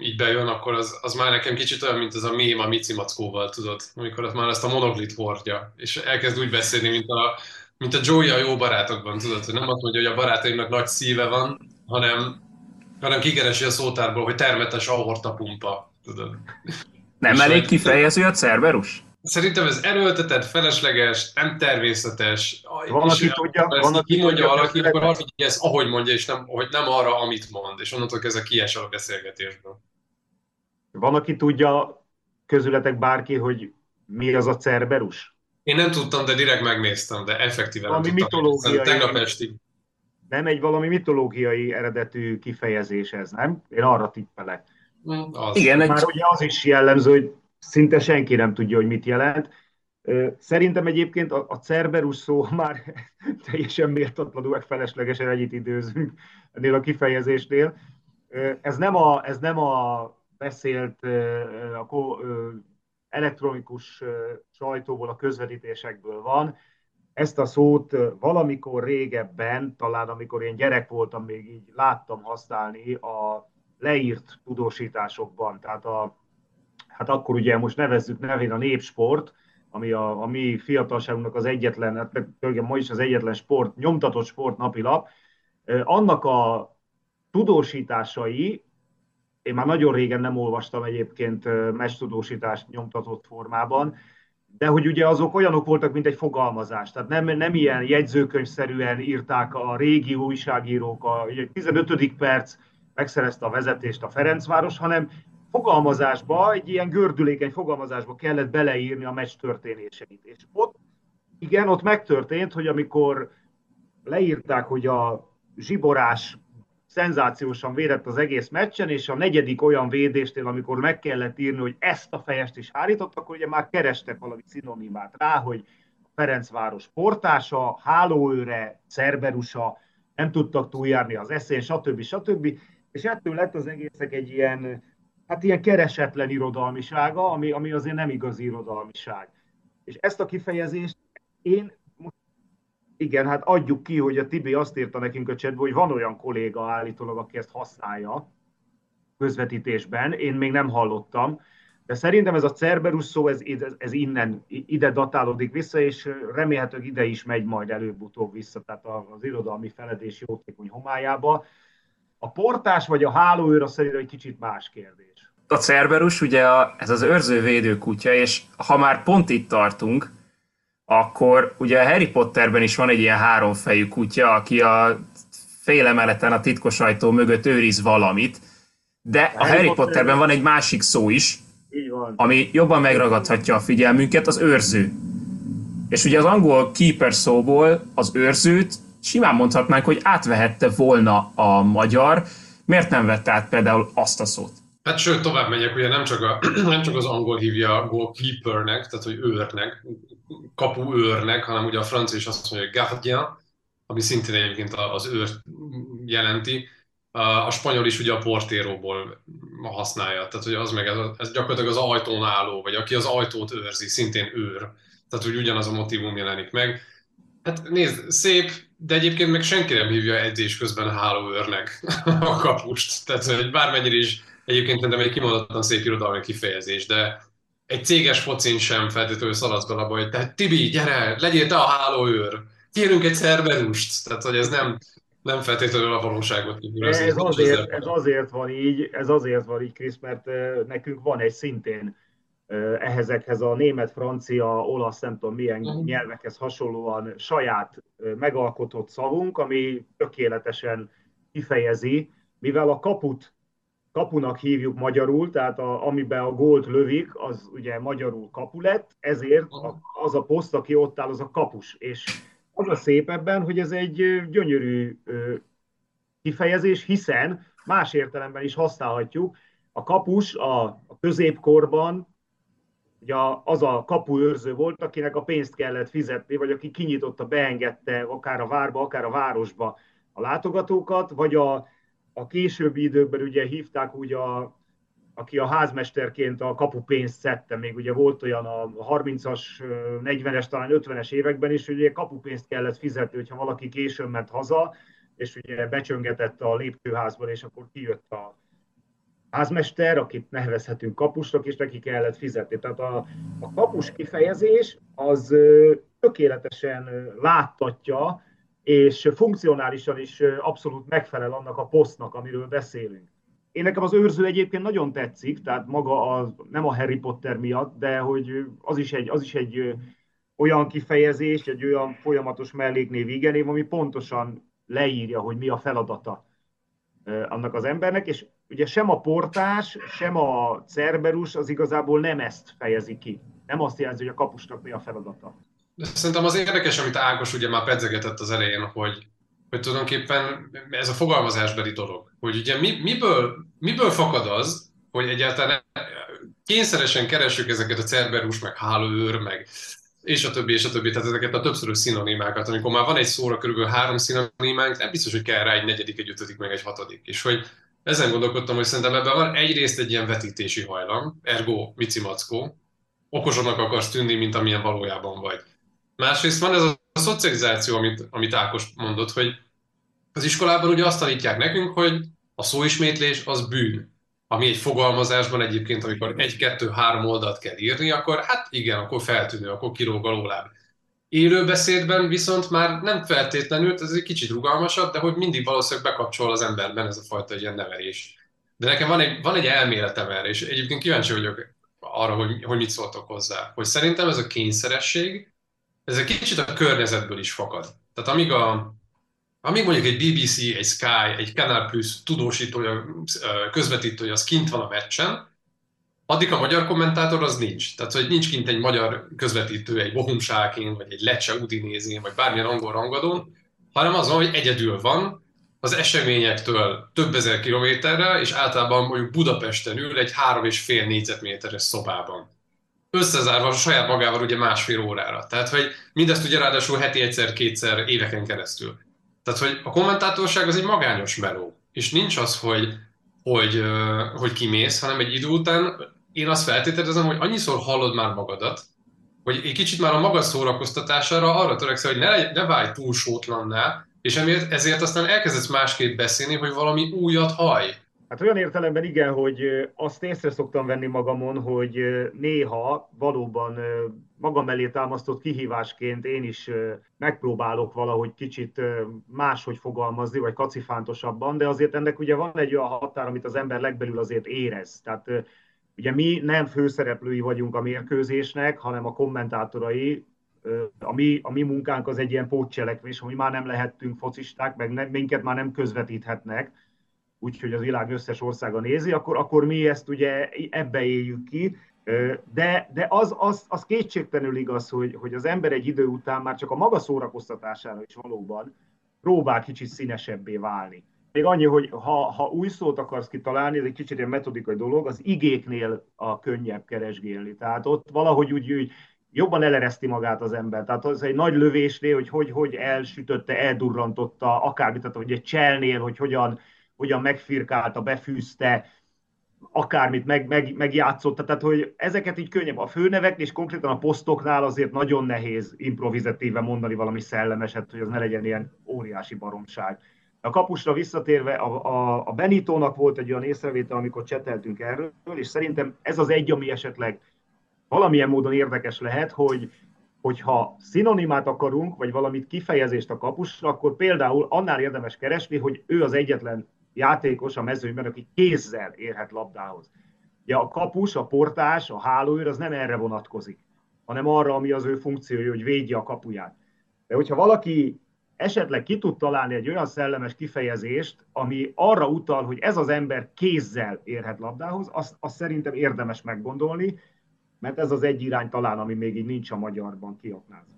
így bejön, akkor az, az már nekem kicsit olyan, mint az a mém a Mici Mackóval, tudod, amikor az már ezt a monoglit hordja, és elkezd úgy beszélni, mint a, mint a Joey a jó barátokban, tudod, hogy nem azt mondja, hogy a barátaimnak nagy szíve van, hanem, hanem kikeresi a szótárból, hogy termetes aorta pumpa, tudod. Nem És elég kifejező a Cerberus? Szerintem ez erőltetett, felesleges, nem természetes. Van, és aki tudja- van, aki kimondja valaki, akkor arra ez ahogy mondja, és nem, hogy nem arra, amit mond, és onnantól kezdve kiesel a beszélgetésből. Van, aki tudja közületek bárki, hogy mi az a Cerberus? Én nem tudtam, de direkt megnéztem, de effektíven nem Valami tudtam. mitológiai- Tegnap estig. Nem egy valami mitológiai eredetű kifejezés ez, nem? Én arra tippelek. Hm, Az. Igen, egy Már ugye az is jellemző, hogy szinte senki nem tudja, hogy mit jelent. Szerintem egyébként a, a Cerberus szó *laughs* már teljesen méltatlanul, meg feleslegesen ennyit időzünk ennél a kifejezésnél. Ez nem a, ez nem a beszélt a elektronikus sajtóból, a közvetítésekből van. Ezt a szót valamikor régebben, talán amikor én gyerek voltam, még így láttam használni a leírt tudósításokban. Tehát a, hát akkor ugye most nevezzük nevén a népsport, ami a, a mi fiatalságunknak az egyetlen, hát meg ma is az egyetlen sport, nyomtatott sport napilap, annak a tudósításai, én már nagyon régen nem olvastam egyébként mestudósítást nyomtatott formában, de hogy ugye azok olyanok voltak, mint egy fogalmazás. Tehát nem, nem ilyen jegyzőkönyvszerűen írták a régi újságírók, a ugye 15. perc megszerezte a vezetést a Ferencváros, hanem fogalmazásba, egy ilyen gördülékeny fogalmazásba kellett beleírni a meccs történéseit. És ott, igen, ott megtörtént, hogy amikor leírták, hogy a zsiborás szenzációsan védett az egész meccsen, és a negyedik olyan védésnél, amikor meg kellett írni, hogy ezt a fejest is hárított, akkor ugye már kerestek valami szinonimát rá, hogy Ferencváros portása, hálóőre, Cerberusa, nem tudtak túljárni az eszén, stb. stb. És ettől lett az egészek egy ilyen, hát ilyen keresetlen irodalmisága, ami, ami azért nem igazi irodalmiság. És ezt a kifejezést én igen, hát adjuk ki, hogy a Tibi azt írta nekünk a csetbe, hogy van olyan kolléga állítólag, aki ezt használja közvetítésben, én még nem hallottam, de szerintem ez a Cerberus szó, ez, ez innen, ide datálódik vissza, és remélhetőleg ide is megy majd előbb-utóbb vissza, tehát az irodalmi feledés jótékony homályába. A portás vagy a hálóőr az szerintem egy kicsit más kérdés. A Cerberus ugye a, ez az őrző kutya, és ha már pont itt tartunk, akkor ugye a Harry Potterben is van egy ilyen háromfejű kutya, aki a félemeleten a titkos ajtó mögött őriz valamit, de a Harry, Harry Potterben van egy másik szó is, ami jobban megragadhatja a figyelmünket, az őrző. És ugye az angol keeper szóból az őrzőt simán mondhatnánk, hogy átvehette volna a magyar, miért nem vette át például azt a szót? Hát sőt, tovább megyek, ugye nem csak, a, *clears throat* nem csak az angol hívja goalkeepernek, tehát hogy őrnek, kapu őrnek, hanem ugye a francia is azt mondja, hogy gardien, ami szintén egyébként az őr jelenti. A spanyol is ugye a portéróból használja, tehát hogy az meg ez, ez gyakorlatilag az ajtón álló, vagy aki az ajtót őrzi, szintén őr. Tehát, hogy ugyanaz a motivum jelenik meg. Hát nézd, szép, de egyébként meg senki nem hívja edzés közben hálóőrnek *laughs* a kapust. Tehát, hogy bármennyire is egyébként szerintem egy kimondottan szép irodalmi kifejezés, de egy céges focin sem feltétlenül szaladsz bele, hogy tehát Tibi, gyere, legyél te a hálóőr, kérünk egy szerverust, tehát hogy ez nem, nem feltétlenül a valóságot Ez, ez, azért, ez azért van így, ez azért van így, Krisz, mert nekünk van egy szintén ehhezekhez a német, francia, olasz, nem tudom milyen uh-huh. nyelvekhez hasonlóan saját megalkotott szavunk, ami tökéletesen kifejezi, mivel a kaput kapunak hívjuk magyarul, tehát a, amiben a gólt lövik, az ugye magyarul kapu lett, ezért az a poszt, aki ott áll, az a kapus. És az a szép ebben, hogy ez egy gyönyörű kifejezés, hiszen más értelemben is használhatjuk. A kapus a, a középkorban ugye az a kapuőrző volt, akinek a pénzt kellett fizetni, vagy aki kinyitotta, beengedte akár a várba, akár a városba a látogatókat, vagy a, a későbbi időkben ugye hívták úgy a, aki a házmesterként a kapupénzt szedte, még ugye volt olyan a 30-as, 40-es, talán 50-es években is, hogy ugye kapupénzt kellett fizetni, hogyha valaki későn ment haza, és ugye becsöngetett a lépcsőházban, és akkor kijött a házmester, akit nevezhetünk kapusnak, és neki kellett fizetni. Tehát a, a kapus kifejezés az tökéletesen láttatja, és funkcionálisan is abszolút megfelel annak a posztnak, amiről beszélünk. Én nekem az őrző egyébként nagyon tetszik, tehát maga az, nem a Harry Potter miatt, de hogy az is egy, az is egy olyan kifejezés, egy olyan folyamatos melléknév igenév, ami pontosan leírja, hogy mi a feladata annak az embernek, és ugye sem a portás, sem a Cerberus az igazából nem ezt fejezi ki. Nem azt jelzi, hogy a kapusnak mi a feladata. Szerintem az érdekes, amit Ágos ugye már pedzegetett az elején, hogy, hogy tulajdonképpen ez a fogalmazásbeli dolog, hogy ugye mi, miből, miből fakad az, hogy egyáltalán kényszeresen keresünk ezeket a Cerberus, meg hálóőr, meg és a többi, és a többi, tehát ezeket a többszörös szinonimákat, amikor már van egy szóra körülbelül három szinonimánk, nem biztos, hogy kell rá egy negyedik, egy ötödik, meg egy hatodik. És hogy ezen gondolkodtam, hogy szerintem ebben van egyrészt egy ilyen vetítési hajlam, ergo mackó, okosanak akarsz tűnni, mint amilyen valójában vagy. Másrészt van ez a szocializáció, amit, amit Ákos mondott, hogy az iskolában ugye azt tanítják nekünk, hogy a szóismétlés az bűn. Ami egy fogalmazásban egyébként, amikor egy-kettő-három oldalt kell írni, akkor hát igen, akkor feltűnő, akkor kirúg a Élőbeszédben viszont már nem feltétlenül, ez egy kicsit rugalmasabb, de hogy mindig valószínűleg bekapcsol az emberben ez a fajta ilyen nevelés. De nekem van egy, van egy elméletem erre, és egyébként kíváncsi vagyok arra, hogy, hogy mit szóltok hozzá. Hogy szerintem ez a kényszeresség, ez egy kicsit a környezetből is fakad. Tehát amíg, a, amíg mondjuk egy BBC, egy Sky, egy Canal Plus tudósítója, közvetítője az kint van a meccsen, addig a magyar kommentátor az nincs. Tehát, hogy nincs kint egy magyar közvetítő, egy Bohum vagy egy Lecce Udinézén, vagy bármilyen angol rangadón, hanem az van, hogy egyedül van, az eseményektől több ezer kilométerre, és általában mondjuk Budapesten ül egy három és fél négyzetméteres szobában. Összezárva saját magával ugye másfél órára. Tehát, hogy mindezt ugye ráadásul heti egyszer-kétszer éveken keresztül. Tehát, hogy a kommentátorság az egy magányos meló. És nincs az, hogy, hogy, hogy kimész, hanem egy idő után én azt feltételezem, hogy annyiszor hallod már magadat, hogy egy kicsit már a maga szórakoztatására arra törekszel, hogy ne, ne válj túl sótlanná, és emiatt, ezért aztán elkezdesz másképp beszélni, hogy valami újat haj. Hát olyan értelemben igen, hogy azt észre szoktam venni magamon, hogy néha valóban magam elé támasztott kihívásként én is megpróbálok valahogy kicsit máshogy fogalmazni, vagy kacifántosabban, de azért ennek ugye van egy olyan határ, amit az ember legbelül azért érez. Tehát ugye mi nem főszereplői vagyunk a mérkőzésnek, hanem a kommentátorai, a mi, a mi munkánk az egy ilyen pótcselekvés, hogy már nem lehettünk focisták, meg ne, minket már nem közvetíthetnek, úgyhogy az világ összes országa nézi, akkor, akkor mi ezt ugye ebbe éljük ki, de, de az, az, az kétségtelenül igaz, hogy, hogy az ember egy idő után már csak a maga szórakoztatására is valóban próbál kicsit színesebbé válni. Még annyi, hogy ha, ha új szót akarsz kitalálni, ez egy kicsit egy metodikai dolog, az igéknél a könnyebb keresgélni. Tehát ott valahogy úgy, úgy jobban elereszti magát az ember. Tehát az egy nagy lövésnél, hogy hogy, hogy elsütötte, eldurrantotta, akármit, tehát hogy egy cselnél, hogy hogyan, hogyan megfirkálta, befűzte, akármit meg, meg, megjátszotta, tehát hogy ezeket így könnyebb. A főnevek és konkrétan a posztoknál azért nagyon nehéz improvizatíve mondani valami szellemeset, hogy az ne legyen ilyen óriási baromság. A kapusra visszatérve, a, a, a Benitónak volt egy olyan észrevétel, amikor cseteltünk erről, és szerintem ez az egy, ami esetleg valamilyen módon érdekes lehet, hogy hogyha szinonimát akarunk, vagy valamit kifejezést a kapusra, akkor például annál érdemes keresni, hogy ő az egyetlen játékos a mezőnyben, aki kézzel érhet labdához. Ja, a kapus, a portás, a hálóőr az nem erre vonatkozik, hanem arra, ami az ő funkciója, hogy védje a kapuját. De hogyha valaki esetleg ki tud találni egy olyan szellemes kifejezést, ami arra utal, hogy ez az ember kézzel érhet labdához, azt, azt szerintem érdemes meggondolni, mert ez az egy irány talán, ami még így nincs a magyarban kiaknázva.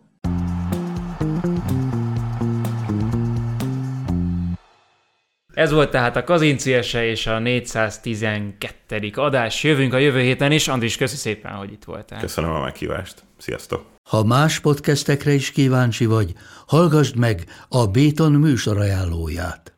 Ez volt tehát a Kazinciese és a 412. adás. Jövünk a jövő héten is. Andris, köszi szépen, hogy itt voltál. Köszönöm a meghívást. Sziasztok! Ha más podcastekre is kíváncsi vagy, hallgassd meg a Béton műsor ajánlóját.